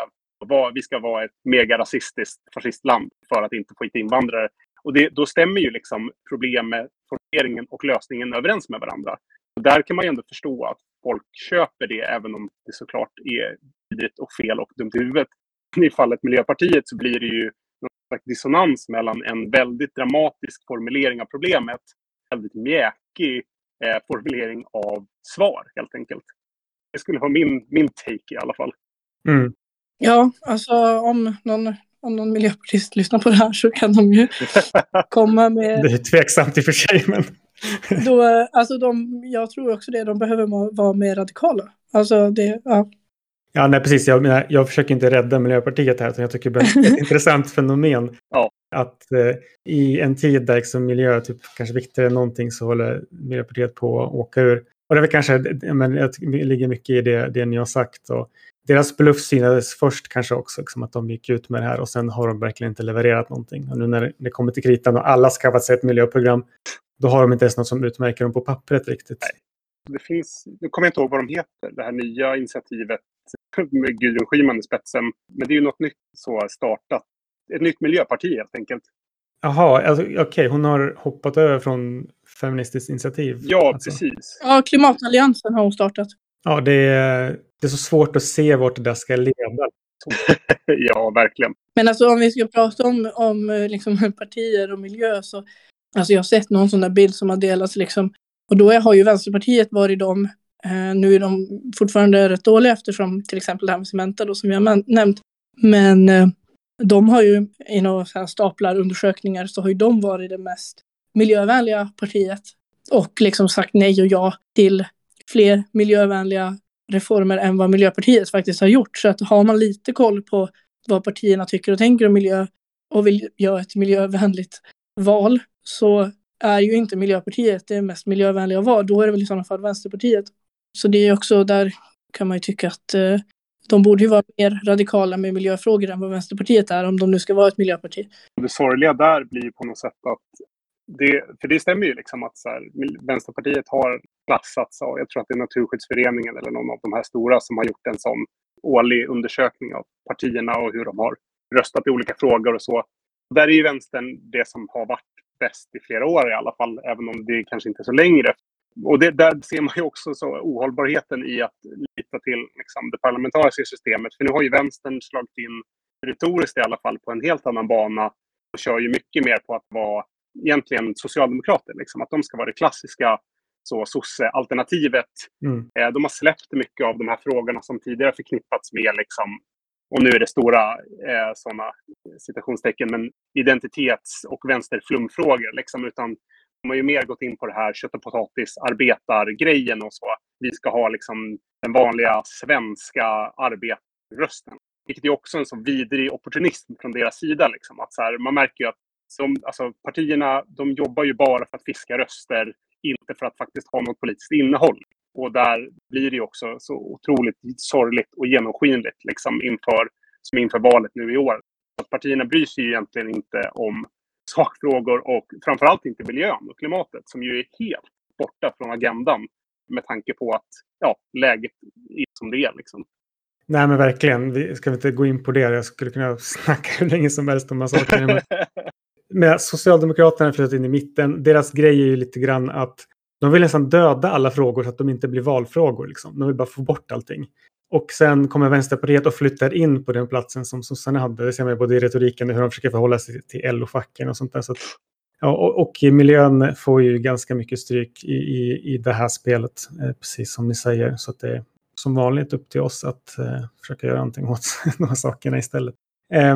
Vi ska vara ett megarasistiskt fascistland för att inte få hit invandrare. Och det, då stämmer ju liksom problemet, formuleringen och lösningen överens med varandra. Och där kan man ju ändå förstå att folk köper det, även om det såklart är vidrigt och fel och dumt i huvudet. I fallet Miljöpartiet så blir det ju någon slags dissonans mellan en väldigt dramatisk formulering av problemet, väldigt mjäkig eh, formulering av svar, helt enkelt. Det skulle vara min, min take i alla fall. Mm. Ja, alltså om någon, om någon miljöpartist lyssnar på det här så kan de ju komma med... Det är tveksamt i och för sig, men... då, alltså de, jag tror också det, de behöver vara mer radikala. Alltså det, ja. Ja, nej precis. Jag, menar, jag försöker inte rädda Miljöpartiet här, utan jag tycker det är ett intressant fenomen. Ja. Att eh, i en tid där liksom miljö typ, kanske viktigare än någonting så håller Miljöpartiet på att åka ur. Och det är väl kanske, men det ligger mycket i det, det ni har sagt. Och deras bluff synades först kanske också, liksom att de gick ut med det här och sen har de verkligen inte levererat någonting. Och nu när det kommer till kritan och alla skaffat sig ett miljöprogram, då har de inte ens något som utmärker dem på pappret riktigt. Nej. Det finns, nu kommer jag inte ihåg vad de heter, det här nya initiativet med Gudrun Schyman i spetsen. Men det är ju något nytt så startat. Ett nytt miljöparti helt enkelt. Jaha, alltså, okej, okay. hon har hoppat över från Feministiskt initiativ. Ja, alltså. precis. Ja, Klimatalliansen har hon startat. Ja, det är, det är så svårt att se vart det där ska leda. ja, verkligen. Men alltså om vi ska prata om, om liksom, partier och miljö så Alltså jag har sett någon sån där bild som har delats liksom. Och då har ju Vänsterpartiet varit de Eh, Eh, nu är de fortfarande rätt dåliga eftersom till exempel det här med Cementa då som jag nämnt. Men eh, de har ju i några staplar undersökningar så har ju de varit det mest miljövänliga partiet och liksom sagt nej och ja till fler miljövänliga reformer än vad Miljöpartiet faktiskt har gjort. Så att har man lite koll på vad partierna tycker och tänker om miljö och vill göra ett miljövänligt val så är ju inte Miljöpartiet det mest miljövänliga val. Då är det väl i sådana fall Vänsterpartiet. Så det är också där kan man ju tycka att eh, de borde ju vara mer radikala med miljöfrågor än vad Vänsterpartiet är om de nu ska vara ett miljöparti. Det sorgliga där blir ju på något sätt att det, för det stämmer ju liksom att så här, Vänsterpartiet har klassats av, jag tror att det är Naturskyddsföreningen eller någon av de här stora som har gjort en sån årlig undersökning av partierna och hur de har röstat i olika frågor och så. Där är ju vänstern det som har varit bäst i flera år i alla fall, även om det kanske inte är så längre. Och det, där ser man ju också så ohållbarheten i att lita till liksom, det parlamentariska systemet. För nu har ju vänstern slagit in, retoriskt i alla fall, på en helt annan bana och kör ju mycket mer på att vara egentligen socialdemokrater. Liksom, att de ska vara det klassiska så sosse-alternativet. Mm. Eh, de har släppt mycket av de här frågorna som tidigare förknippats med liksom, och nu är det stora eh, sådana citationstecken, men identitets och vänsterflumfrågor. Liksom, utan de har ju mer gått in på det här kött och potatis arbetargrejen och så. Vi ska ha liksom den vanliga svenska arbetarrösten. Vilket är också en så vidrig opportunism från deras sida. Liksom. Att så här, man märker ju att som, alltså, partierna de jobbar ju bara för att fiska röster, inte för att faktiskt ha något politiskt innehåll. Och där blir det också så otroligt sorgligt och genomskinligt liksom inför, som inför valet nu i år. Att partierna bryr sig ju egentligen inte om sakfrågor och framförallt inte miljön och klimatet som ju är helt borta från agendan med tanke på att ja, läget är som det är. Liksom. Nej men verkligen, vi ska inte gå in på det. Jag skulle kunna snacka hur länge som helst om de här sakerna. med Socialdemokraterna flyttat in i mitten. Deras grej är ju lite grann att de vill nästan döda alla frågor så att de inte blir valfrågor. Liksom. De vill bara få bort allting. Och sen kommer Vänsterpartiet och flyttar in på den platsen som sossarna hade. Det ser man både i retoriken och hur de försöker förhålla sig till LO-facken och sånt där. Så att, ja, och, och miljön får ju ganska mycket stryk i, i, i det här spelet, eh, precis som ni säger. Så att det är som vanligt upp till oss att eh, försöka göra någonting åt de här sakerna istället. Eh,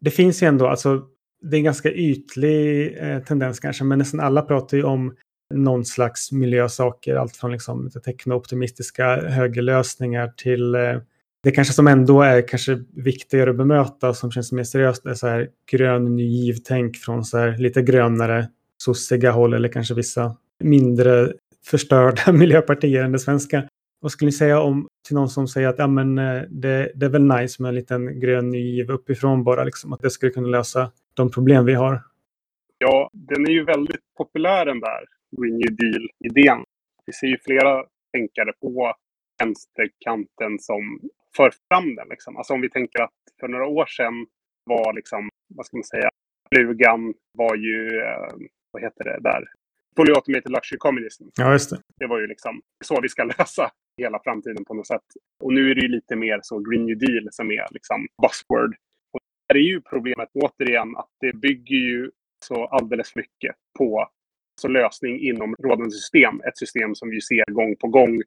det finns ju ändå, alltså det är en ganska ytlig eh, tendens kanske, men nästan alla pratar ju om någon slags miljösaker. Allt från liksom teknooptimistiska högerlösningar till eh, det kanske som ändå är kanske viktigare att bemöta som känns mer seriöst är så här grön ny giv-tänk från så här lite grönare sossiga håll eller kanske vissa mindre förstörda miljöpartier än det svenska. Vad skulle ni säga om till någon som säger att ja, men, eh, det, det är väl nice med en liten grön ny giv uppifrån bara, liksom, att det skulle kunna lösa de problem vi har? Ja, den är ju väldigt populär den där New Deal-idén. Vi ser ju flera tänkare på vänsterkanten som för fram den. Liksom. Alltså om vi tänker att för några år sedan var liksom, vad ska man säga, flugan var ju, eh, vad heter det där, Fully Automated Luxury Communism. Ja, just det. Det var ju liksom så vi ska lösa hela framtiden på något sätt. Och nu är det ju lite mer så Green New Deal som är liksom buzzword. Och där är ju problemet återigen att det bygger ju så alldeles mycket på alltså lösning inom rådande system. Ett system som vi ser gång på gång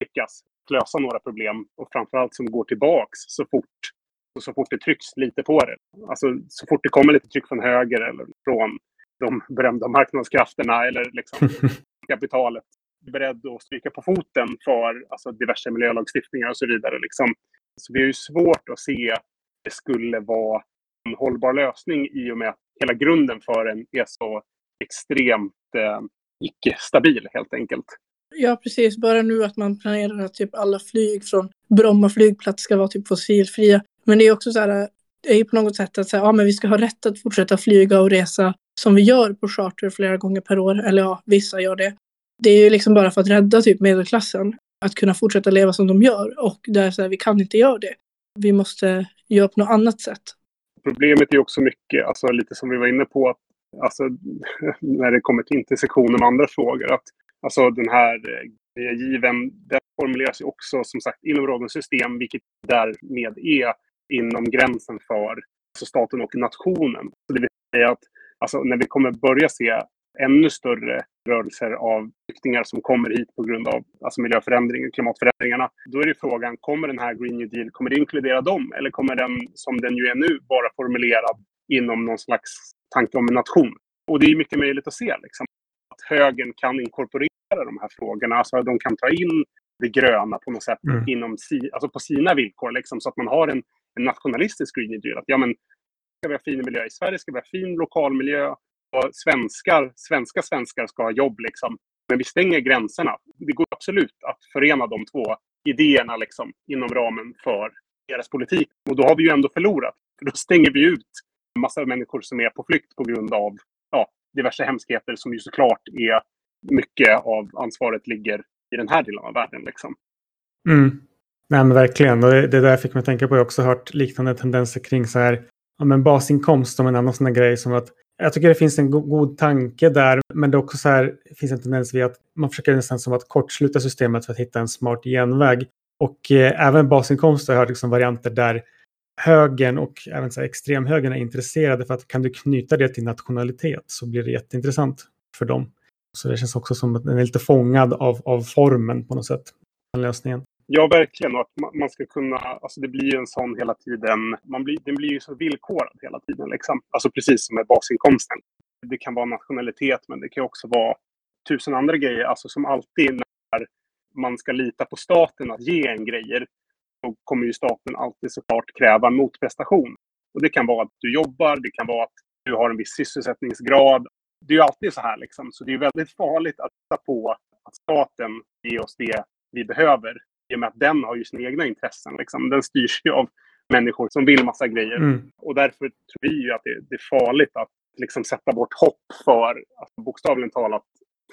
lyckas lösa några problem och framförallt som går tillbaks så fort, så fort det trycks lite på det. Alltså så fort det kommer lite tryck från höger eller från de berömda marknadskrafterna eller liksom kapitalet är beredd att stryka på foten för alltså, diverse miljölagstiftningar och så vidare. Liksom. Så vi har ju svårt att se att det skulle vara en hållbar lösning i och med att hela grunden för den är så extremt eh, icke-stabil helt enkelt. Ja, precis. Bara nu att man planerar att typ alla flyg från Bromma flygplats ska vara typ fossilfria. Men det är också så här, det är ju på något sätt att säga, ja, men vi ska ha rätt att fortsätta flyga och resa som vi gör på charter flera gånger per år. Eller ja, vissa gör det. Det är ju liksom bara för att rädda typ medelklassen. Att kunna fortsätta leva som de gör. Och där så här, vi kan inte göra det. Vi måste göra på något annat sätt. Problemet är också mycket, alltså lite som vi var inne på, att alltså, när det kommer till intersektioner med andra frågor. Att, alltså den här eh, given, den formuleras ju också som sagt inom rådens system, vilket därmed är inom gränsen för alltså staten och nationen. Så det vill säga att alltså, när vi kommer börja se ännu större rörelser av flyktingar som kommer hit på grund av alltså miljöförändringar, klimatförändringarna. Då är det frågan, kommer den här Green New Deal, kommer det inkludera dem? Eller kommer den, som den ju är nu, vara formulerad inom någon slags tanke om en nation? Och det är mycket möjligt att se liksom, att högern kan inkorporera de här frågorna. Alltså de kan ta in det gröna på något sätt mm. inom si, alltså på sina villkor. Liksom, så att man har en, en nationalistisk Green Deal. Att, ja, men, ska vi ha fin miljö i Sverige, ska vi ha fin lokalmiljö, och svenskar, svenska svenskar ska ha jobb liksom. Men vi stänger gränserna. Det går absolut att förena de två idéerna liksom, inom ramen för deras politik. Och då har vi ju ändå förlorat. För då stänger vi ut massa människor som är på flykt på grund av ja, diverse hemskheter som ju såklart är mycket av ansvaret ligger i den här delen av världen. Liksom. Mm. Nej men verkligen. Och det, det där fick mig tänka på. Jag har också hört liknande tendenser kring så här, ja, men basinkomst som en annan sån här grej. Som att, jag tycker det finns en go god tanke där. Men det är också så här, finns en tendens vid att man försöker nästan som att kortsluta systemet för att hitta en smart genväg. Och eh, även basinkomst har jag hört liksom varianter där högern och även så här, extremhögern är intresserade för att kan du knyta det till nationalitet så blir det jätteintressant för dem. Så det känns också som att den är lite fångad av, av formen på något sätt. Den lösningen. Ja, verkligen. Och att man ska kunna, alltså det blir ju en sån hela tiden, man blir, den blir ju så villkorad hela tiden. Liksom. Alltså precis som med basinkomsten. Det kan vara nationalitet, men det kan också vara tusen andra grejer. Alltså som alltid när man ska lita på staten att ge en grejer, då kommer ju staten alltid såklart kräva en motprestation. Och det kan vara att du jobbar, det kan vara att du har en viss sysselsättningsgrad. Det är ju alltid så här liksom. Så det är väldigt farligt att titta på att staten ger oss det vi behöver i och med att den har ju sina egna intressen. Liksom. Den styrs ju av människor som vill massa grejer. Mm. Och därför tror vi ju att det, det är farligt att liksom, sätta bort hopp för, alltså, bokstavligen talat,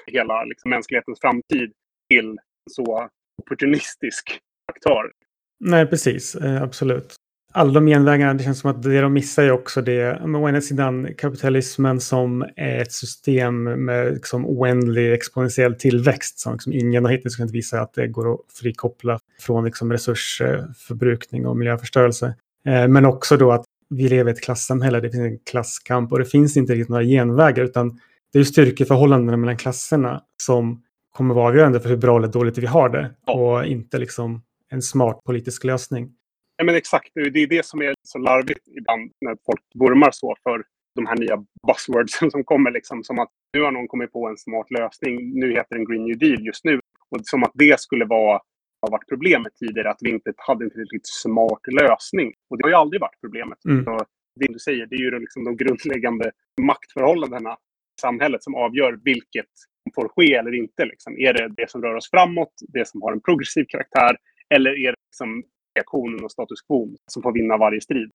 hela liksom, mänsklighetens framtid till så opportunistisk aktör. Nej, precis. Eh, absolut alla de genvägarna, det känns som att det de missar är också det. å ena sidan kapitalismen som är ett system med liksom oändlig exponentiell tillväxt som liksom ingen har hittills kunnat visa att det går att frikoppla från liksom resursförbrukning och miljöförstörelse. Eh, men också då att vi lever i ett klassamhälle, det finns en klasskamp och det finns inte riktigt några genvägar utan det är styrkeförhållandena mellan klasserna som kommer vara avgörande för hur bra eller dåligt vi har det och inte liksom en smart politisk lösning. Ja, men exakt, det är det som är så larvigt ibland när folk vurmar så för de här nya buzzwordsen som kommer. Liksom, som att nu har någon kommit på en smart lösning. Nu heter den Green New Deal just nu. Och som att det skulle vara, ha varit problemet tidigare, att vi inte hade en tillräckligt smart lösning. Och det har ju aldrig varit problemet. Mm. Så det du säger, det är ju liksom de grundläggande maktförhållandena i samhället som avgör vilket som får ske eller inte. Liksom. Är det det som rör oss framåt, det som har en progressiv karaktär, eller är det liksom reaktionen och status quo som får vinna varje strid.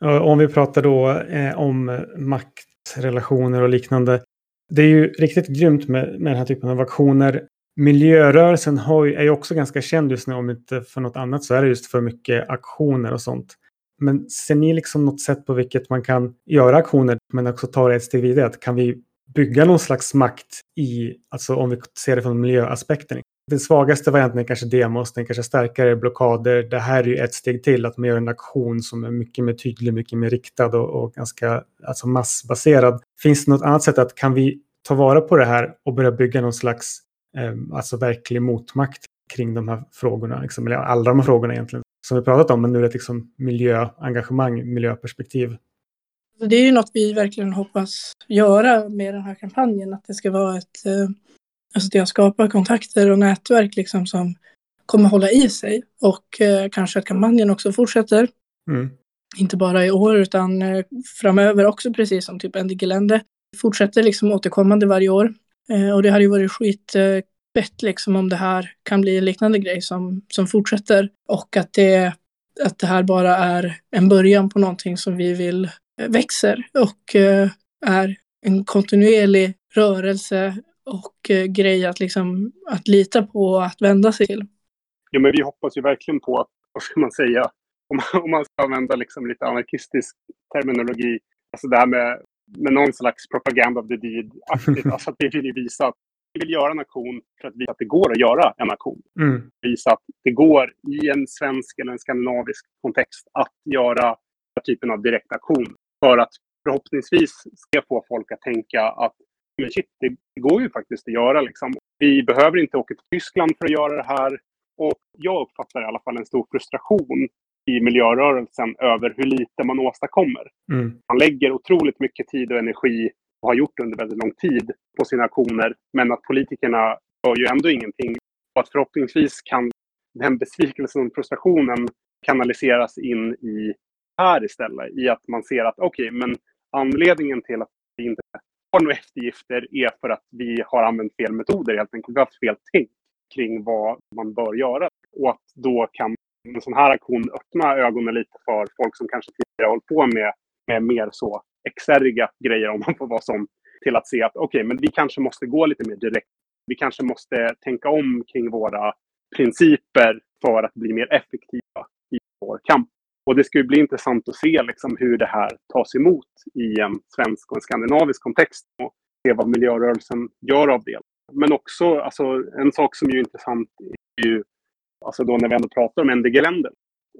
Om vi pratar då eh, om maktrelationer och liknande. Det är ju riktigt grymt med, med den här typen av aktioner. Miljörörelsen har ju, är ju också ganska känd just nu, om inte för något annat så är det just för mycket aktioner och sånt. Men ser ni liksom något sätt på vilket man kan göra aktioner men också ta det ett steg vidare? Kan vi bygga någon slags makt i, alltså om vi ser det från miljöaspekten, den svagaste varianten är kanske demos, den kanske starkare blockader. Det här är ju ett steg till, att man gör en aktion som är mycket mer tydlig, mycket mer riktad och, och ganska alltså massbaserad. Finns det något annat sätt att kan vi ta vara på det här och börja bygga någon slags eh, alltså verklig motmakt kring de här frågorna, liksom, eller alla de här frågorna egentligen, som vi pratat om, men nu är det liksom miljöengagemang, miljöperspektiv. Det är ju något vi verkligen hoppas göra med den här kampanjen, att det ska vara ett eh Alltså det har skapat kontakter och nätverk liksom som kommer hålla i sig och eh, kanske att kampanjen också fortsätter. Mm. Inte bara i år utan eh, framöver också precis som typ Ende Gelände. Fortsätter liksom återkommande varje år. Eh, och det hade ju varit skitbett liksom om det här kan bli en liknande grej som, som fortsätter. Och att det, att det här bara är en början på någonting som vi vill eh, växer och eh, är en kontinuerlig rörelse och eh, grej att, liksom, att lita på och att vända sig till. Ja, men vi hoppas ju verkligen på att, vad ska man säga, om man, om man ska använda liksom lite anarkistisk terminologi, alltså det här med, med någon slags propaganda of the deed-aktigt, alltså att vi vill visa att vi vill göra en aktion för att visa att det går att göra en aktion. Mm. Visa att det går i en svensk eller en skandinavisk kontext att göra den typen av direkt aktion. För att förhoppningsvis ska få folk att tänka att men shit, det går ju faktiskt att göra. Liksom. Vi behöver inte åka till Tyskland för att göra det här. Och jag uppfattar i alla fall en stor frustration i miljörörelsen över hur lite man åstadkommer. Mm. Man lägger otroligt mycket tid och energi och har gjort under väldigt lång tid på sina aktioner. Men att politikerna gör ju ändå ingenting. Och att förhoppningsvis kan den besvikelsen och frustrationen kanaliseras in i här istället. I att man ser att okej, okay, men anledningen till att vi inte har eftergifter är för att vi har använt fel metoder helt enkelt. Vi har haft fel tänk kring vad man bör göra. Och att då kan en sån här aktion öppna ögonen lite för folk som kanske tidigare hållit på med, med mer så exerga grejer, om man får vara sån, till att se att okej, okay, men vi kanske måste gå lite mer direkt. Vi kanske måste tänka om kring våra principer för att bli mer effektiva i vår kamp. Och det ska ju bli intressant att se liksom hur det här tas emot i en svensk och en skandinavisk kontext och se vad miljörörelsen gör av det. Men också, alltså, en sak som är intressant är ju, alltså då när vi ändå pratar om NDG-länder.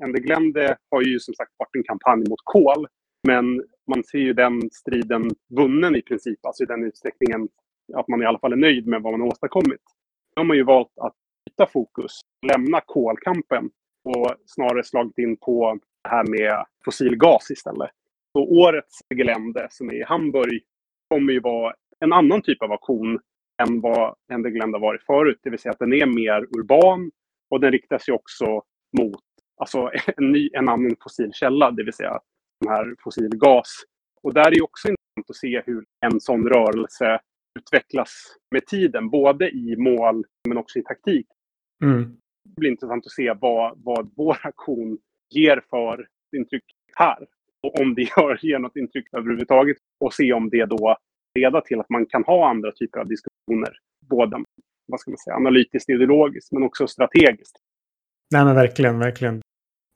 NDG-länder har ju som sagt varit en kampanj mot kol, men man ser ju den striden vunnen i princip, alltså i den utsträckningen att man i alla fall är nöjd med vad man har åstadkommit. De har man ju valt att byta fokus, lämna kolkampen och snarare slagit in på det här med fossilgas istället. Så årets Gelände som är i Hamburg kommer ju vara en annan typ av aktion än vad ND Gelände varit förut. Det vill säga att den är mer urban och den riktar sig också mot alltså, en, ny, en annan fossil källa, det vill säga den här fossilgas. Och där är det också intressant att se hur en sån rörelse utvecklas med tiden, både i mål men också i taktik. Mm. Det blir intressant att se vad, vad vår aktion ger för intryck här. Och om det gör, ger något intryck överhuvudtaget. Och se om det då leder till att man kan ha andra typer av diskussioner. Både vad ska man säga, analytiskt, ideologiskt men också strategiskt. Nej men verkligen, verkligen.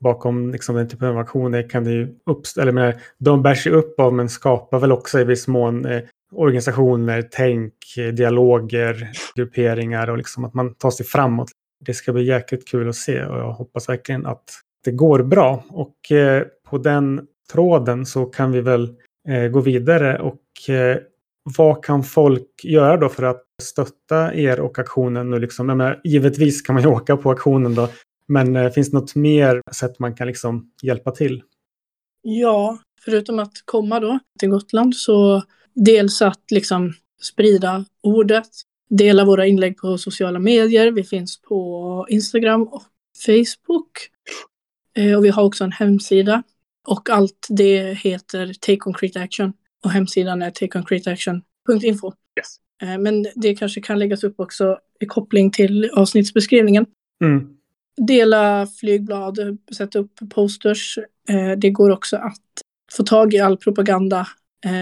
Bakom liksom, den typen av aktioner kan det ju uppstå, eller menar, de bärs ju upp av men skapar väl också i viss mån eh, organisationer, tänk, eh, dialoger, grupperingar och liksom att man tar sig framåt. Det ska bli jäkligt kul att se och jag hoppas verkligen att det går bra. Och eh, på den tråden så kan vi väl eh, gå vidare och eh, vad kan folk göra då för att stötta er och aktionen? Nu liksom, menar, givetvis kan man ju åka på aktionen då, men eh, finns det något mer sätt man kan liksom hjälpa till? Ja, förutom att komma då till Gotland så dels att liksom sprida ordet, dela våra inlägg på sociala medier. Vi finns på Instagram och Facebook. Eh, och vi har också en hemsida. Och allt det heter Take Concrete Action. Och hemsidan är takeconcreteaction.info. Yes. Eh, men det kanske kan läggas upp också i koppling till avsnittsbeskrivningen. Mm. Dela flygblad, sätta upp posters. Eh, det går också att få tag i all propaganda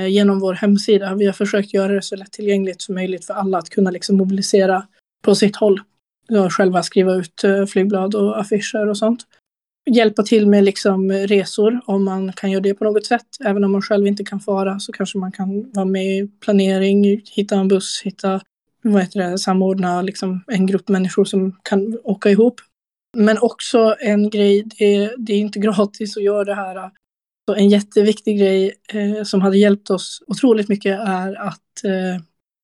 genom vår hemsida. Vi har försökt göra det så lättillgängligt som möjligt för alla att kunna liksom mobilisera på sitt håll. Själva skriva ut flygblad och affischer och sånt hjälpa till med liksom resor om man kan göra det på något sätt. Även om man själv inte kan fara så kanske man kan vara med i planering, hitta en buss, hitta, vad heter det, samordna liksom en grupp människor som kan åka ihop. Men också en grej, det, det är inte gratis att göra det här. Så en jätteviktig grej eh, som hade hjälpt oss otroligt mycket är att eh,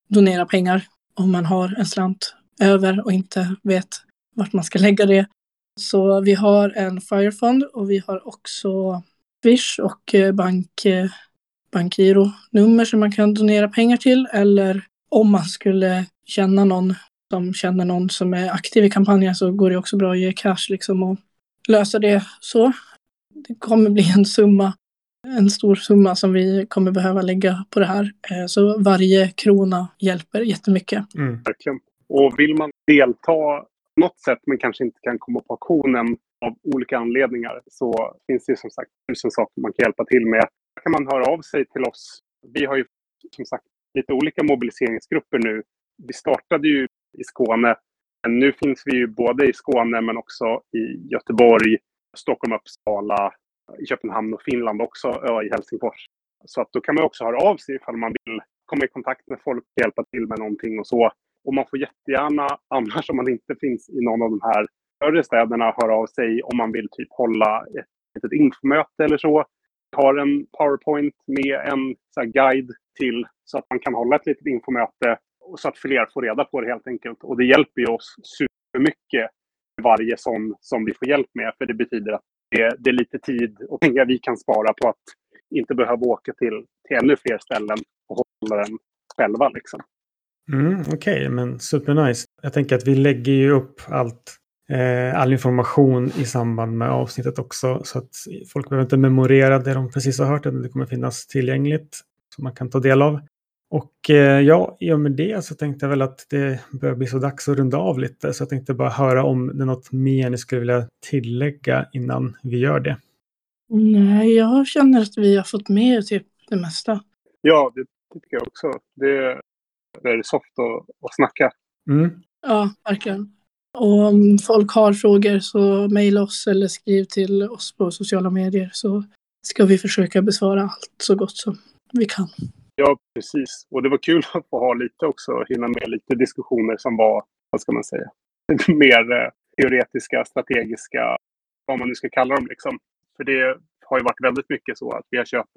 donera pengar om man har en slant över och inte vet vart man ska lägga det. Så vi har en Firefond och vi har också Swish och eh, bank, eh, bankgiro-nummer som man kan donera pengar till. Eller om man skulle känna någon som känner någon som är aktiv i kampanjen så går det också bra att ge cash liksom och lösa det så. Det kommer bli en summa, en stor summa som vi kommer behöva lägga på det här. Eh, så varje krona hjälper jättemycket. Mm. Verkligen. Och vill man delta något sätt men kanske inte kan komma på auktionen av olika anledningar så finns det som sagt tusen saker man kan hjälpa till med. Där kan man höra av sig till oss. Vi har ju som sagt lite olika mobiliseringsgrupper nu. Vi startade ju i Skåne. Men nu finns vi ju både i Skåne men också i Göteborg, Stockholm, Uppsala, Köpenhamn och Finland också, och i Helsingfors. Så att då kan man också höra av sig ifall man vill komma i kontakt med folk och hjälpa till med någonting och så. Och man får jättegärna, annars om man inte finns i någon av de här större städerna, höra av sig om man vill typ hålla ett litet infomöte eller så. Vi har en PowerPoint med en så guide till så att man kan hålla ett litet infomöte så att fler får reda på det helt enkelt. Och det hjälper ju oss supermycket varje sån som vi får hjälp med. För det betyder att det, det är lite tid och pengar vi kan spara på att inte behöva åka till, till ännu fler ställen och hålla den själva. Liksom. Mm, Okej, okay, men supernice. Jag tänker att vi lägger ju upp allt, eh, all information i samband med avsnittet också. Så att folk behöver inte memorera det de precis har hört. Utan det kommer finnas tillgängligt som man kan ta del av. Och eh, ja, i och med det så tänkte jag väl att det börjar bli så dags att runda av lite. Så jag tänkte bara höra om det är något mer ni skulle vilja tillägga innan vi gör det. Nej, jag känner att vi har fått med typ det mesta. Ja, det tycker jag också. Det, är soft att, att snacka. Mm. Ja, verkligen. Och om folk har frågor så mejla oss eller skriv till oss på sociala medier så ska vi försöka besvara allt så gott som vi kan. Ja, precis. Och det var kul att få ha lite också, hinna med lite diskussioner som var, vad ska man säga, mer eh, teoretiska, strategiska, vad man nu ska kalla dem liksom. För det har ju varit väldigt mycket så att vi har köpt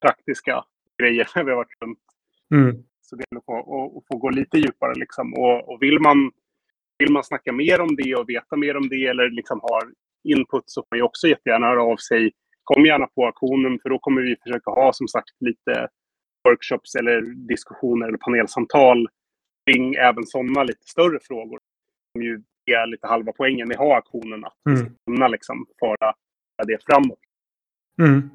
praktiska grejer när vi har varit runt. Mm. Så det är att att få gå lite djupare liksom. Och, och, vill, man, vill man snacka mer om det och veta mer om det eller liksom har input så får man också jättegärna höra av sig. Kom gärna på auktionen för då kommer vi försöka ha som sagt lite workshops eller diskussioner eller panelsamtal kring även sådana lite större frågor. Som ju är lite halva poängen med att ha auktionen. Att mm. kunna liksom föra det framåt. Mm.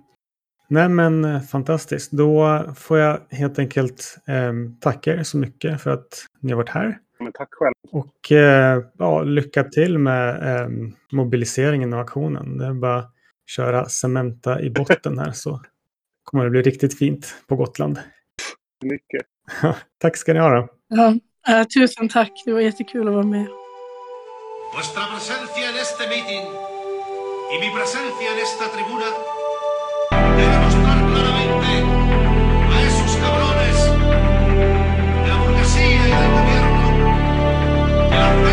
Nej men eh, fantastiskt. Då får jag helt enkelt eh, tacka er så mycket för att ni har varit här. Men tack själv. Och eh, ja, lycka till med eh, mobiliseringen och aktionen. Det är bara att köra Cementa i botten här så kommer det bli riktigt fint på Gotland. Mycket. tack ska ni ha. Då. Ja, äh, tusen tack. Det var jättekul att vara med. Vuestra presencia en este meeting y mi presencia en esta tribuna Bye.